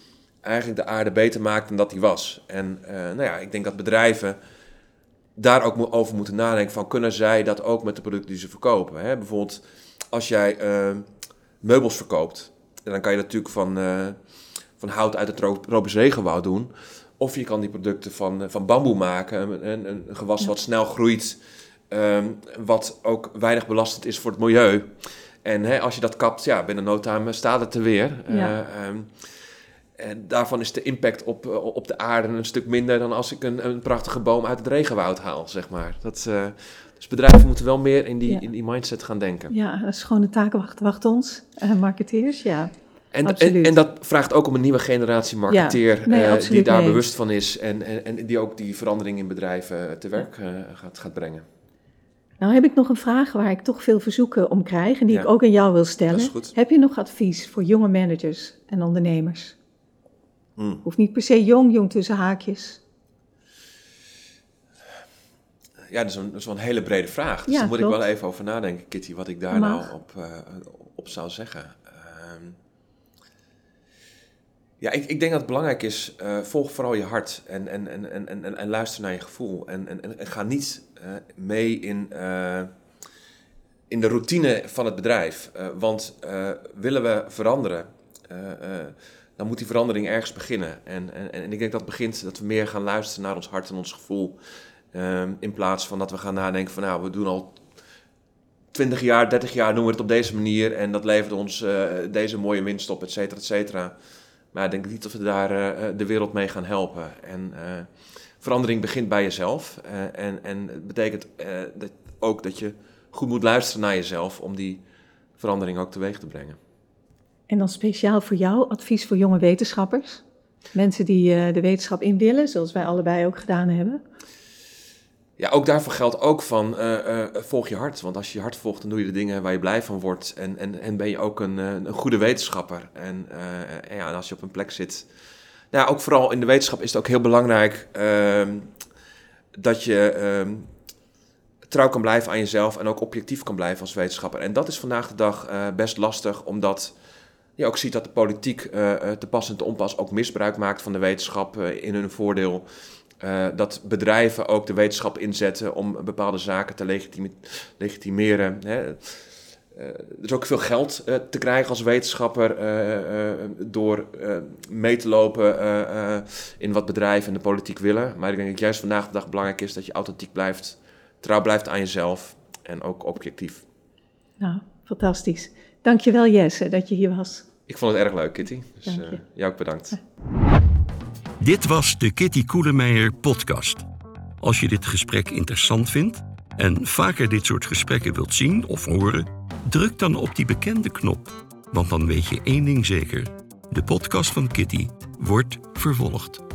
eigenlijk de aarde beter maakt dan dat die was. En eh, nou ja, ik denk dat bedrijven daar ook over moeten nadenken van kunnen zij dat ook met de producten die ze verkopen. Hè? Bijvoorbeeld als jij eh, meubels verkoopt, dan kan je dat natuurlijk van, eh, van hout uit het tro- tropisch regenwoud doen. Of je kan die producten van, van bamboe maken, een, een, een gewas
Ja.
wat snel groeit, ehm, wat ook weinig belastend is voor het milieu. En hè, als je dat kapt, ja, binnen no time staat het er weer.
Ja.
Eh, ehm, en daarvan is de impact op, eh, op de aarde een stuk minder dan als ik een, een prachtige boom uit het regenwoud haal, zeg maar. Dat, eh, dus bedrijven moeten wel meer in die,
Ja.
in die mindset gaan denken.
Ja, een schone taak wacht, wacht ons. Marketeers, ja.
En, en, dat vraagt ook om een nieuwe generatie marketeer
Ja, nee,
die daar bewust van is en, en, en die ook die verandering in bedrijven te werk gaat, gaat brengen.
Nou heb ik nog een vraag waar ik toch veel verzoeken om krijg en die
Ja.
ik ook aan jou wil stellen.
Dat is goed.
Heb je nog advies voor jonge managers en ondernemers?
Hmm.
Hoeft niet per se jong, jong tussen haakjes.
Ja, dat is, een, dat is wel een hele brede vraag. Dus
Ja,
daar moet ik wel even over nadenken, Kitty, wat ik daar
Mag.
nou op, eh, op zou zeggen. Ehm, ja, ik, ik denk dat het belangrijk is, eh, volg vooral je hart en, en, en, en, en, en- luister naar je gevoel. En, en, en, ga niet eh, mee in, eh, in de routine van het bedrijf. Want willen we veranderen, dan moet die verandering ergens beginnen. En, en, en ik denk dat begint dat we meer gaan luisteren naar ons hart en ons gevoel. Ehm, in plaats van dat we gaan nadenken van nou, we doen al 20 jaar, 30 jaar doen we het op deze manier en dat levert ons deze mooie winst op, et cetera, et cetera. Maar ik denk niet dat we daar eh, de wereld mee gaan helpen. En eh, verandering begint bij jezelf. Eh, en, en het betekent eh, dat ook dat je goed moet luisteren naar jezelf om die verandering ook teweeg te brengen.
En dan speciaal voor jou advies voor jonge wetenschappers. Mensen die eh, de wetenschap in willen, zoals wij allebei ook gedaan hebben.
Ja, ook daarvoor geldt ook van eh, eh, volg je hart. Want als je je hart volgt, dan doe je de dingen waar je blij van wordt. En, en, en ben je ook een, eh, een goede wetenschapper. En, en ja, en als je op een plek zit. Nou, ook vooral in de wetenschap is het ook heel belangrijk ehm, dat je ehm, trouw kan blijven aan jezelf en ook objectief kan blijven als wetenschapper. En dat is vandaag de dag best lastig, omdat je ook ziet dat de politiek te pas en te onpas ook misbruik maakt van de wetenschap in hun voordeel. Eh, dat bedrijven ook de wetenschap inzetten om bepaalde zaken te legitime- legitimeren. Hè. er is ook veel geld te krijgen als wetenschapper door mee te lopen in wat bedrijven en de politiek willen. Maar ik denk dat juist vandaag de dag belangrijk is dat je authentiek blijft, trouw blijft aan jezelf en ook objectief.
Nou, fantastisch. Dankjewel Jesse dat je hier was.
Ik vond het erg leuk, Kitty. Dus uh, jou ook bedankt.
Dit was de Kitty Koelemeijer podcast. Als je dit gesprek interessant vindt en vaker dit soort gesprekken wilt zien of horen, druk dan op die bekende knop. Want dan weet je één ding zeker: de podcast van Kitty wordt vervolgd.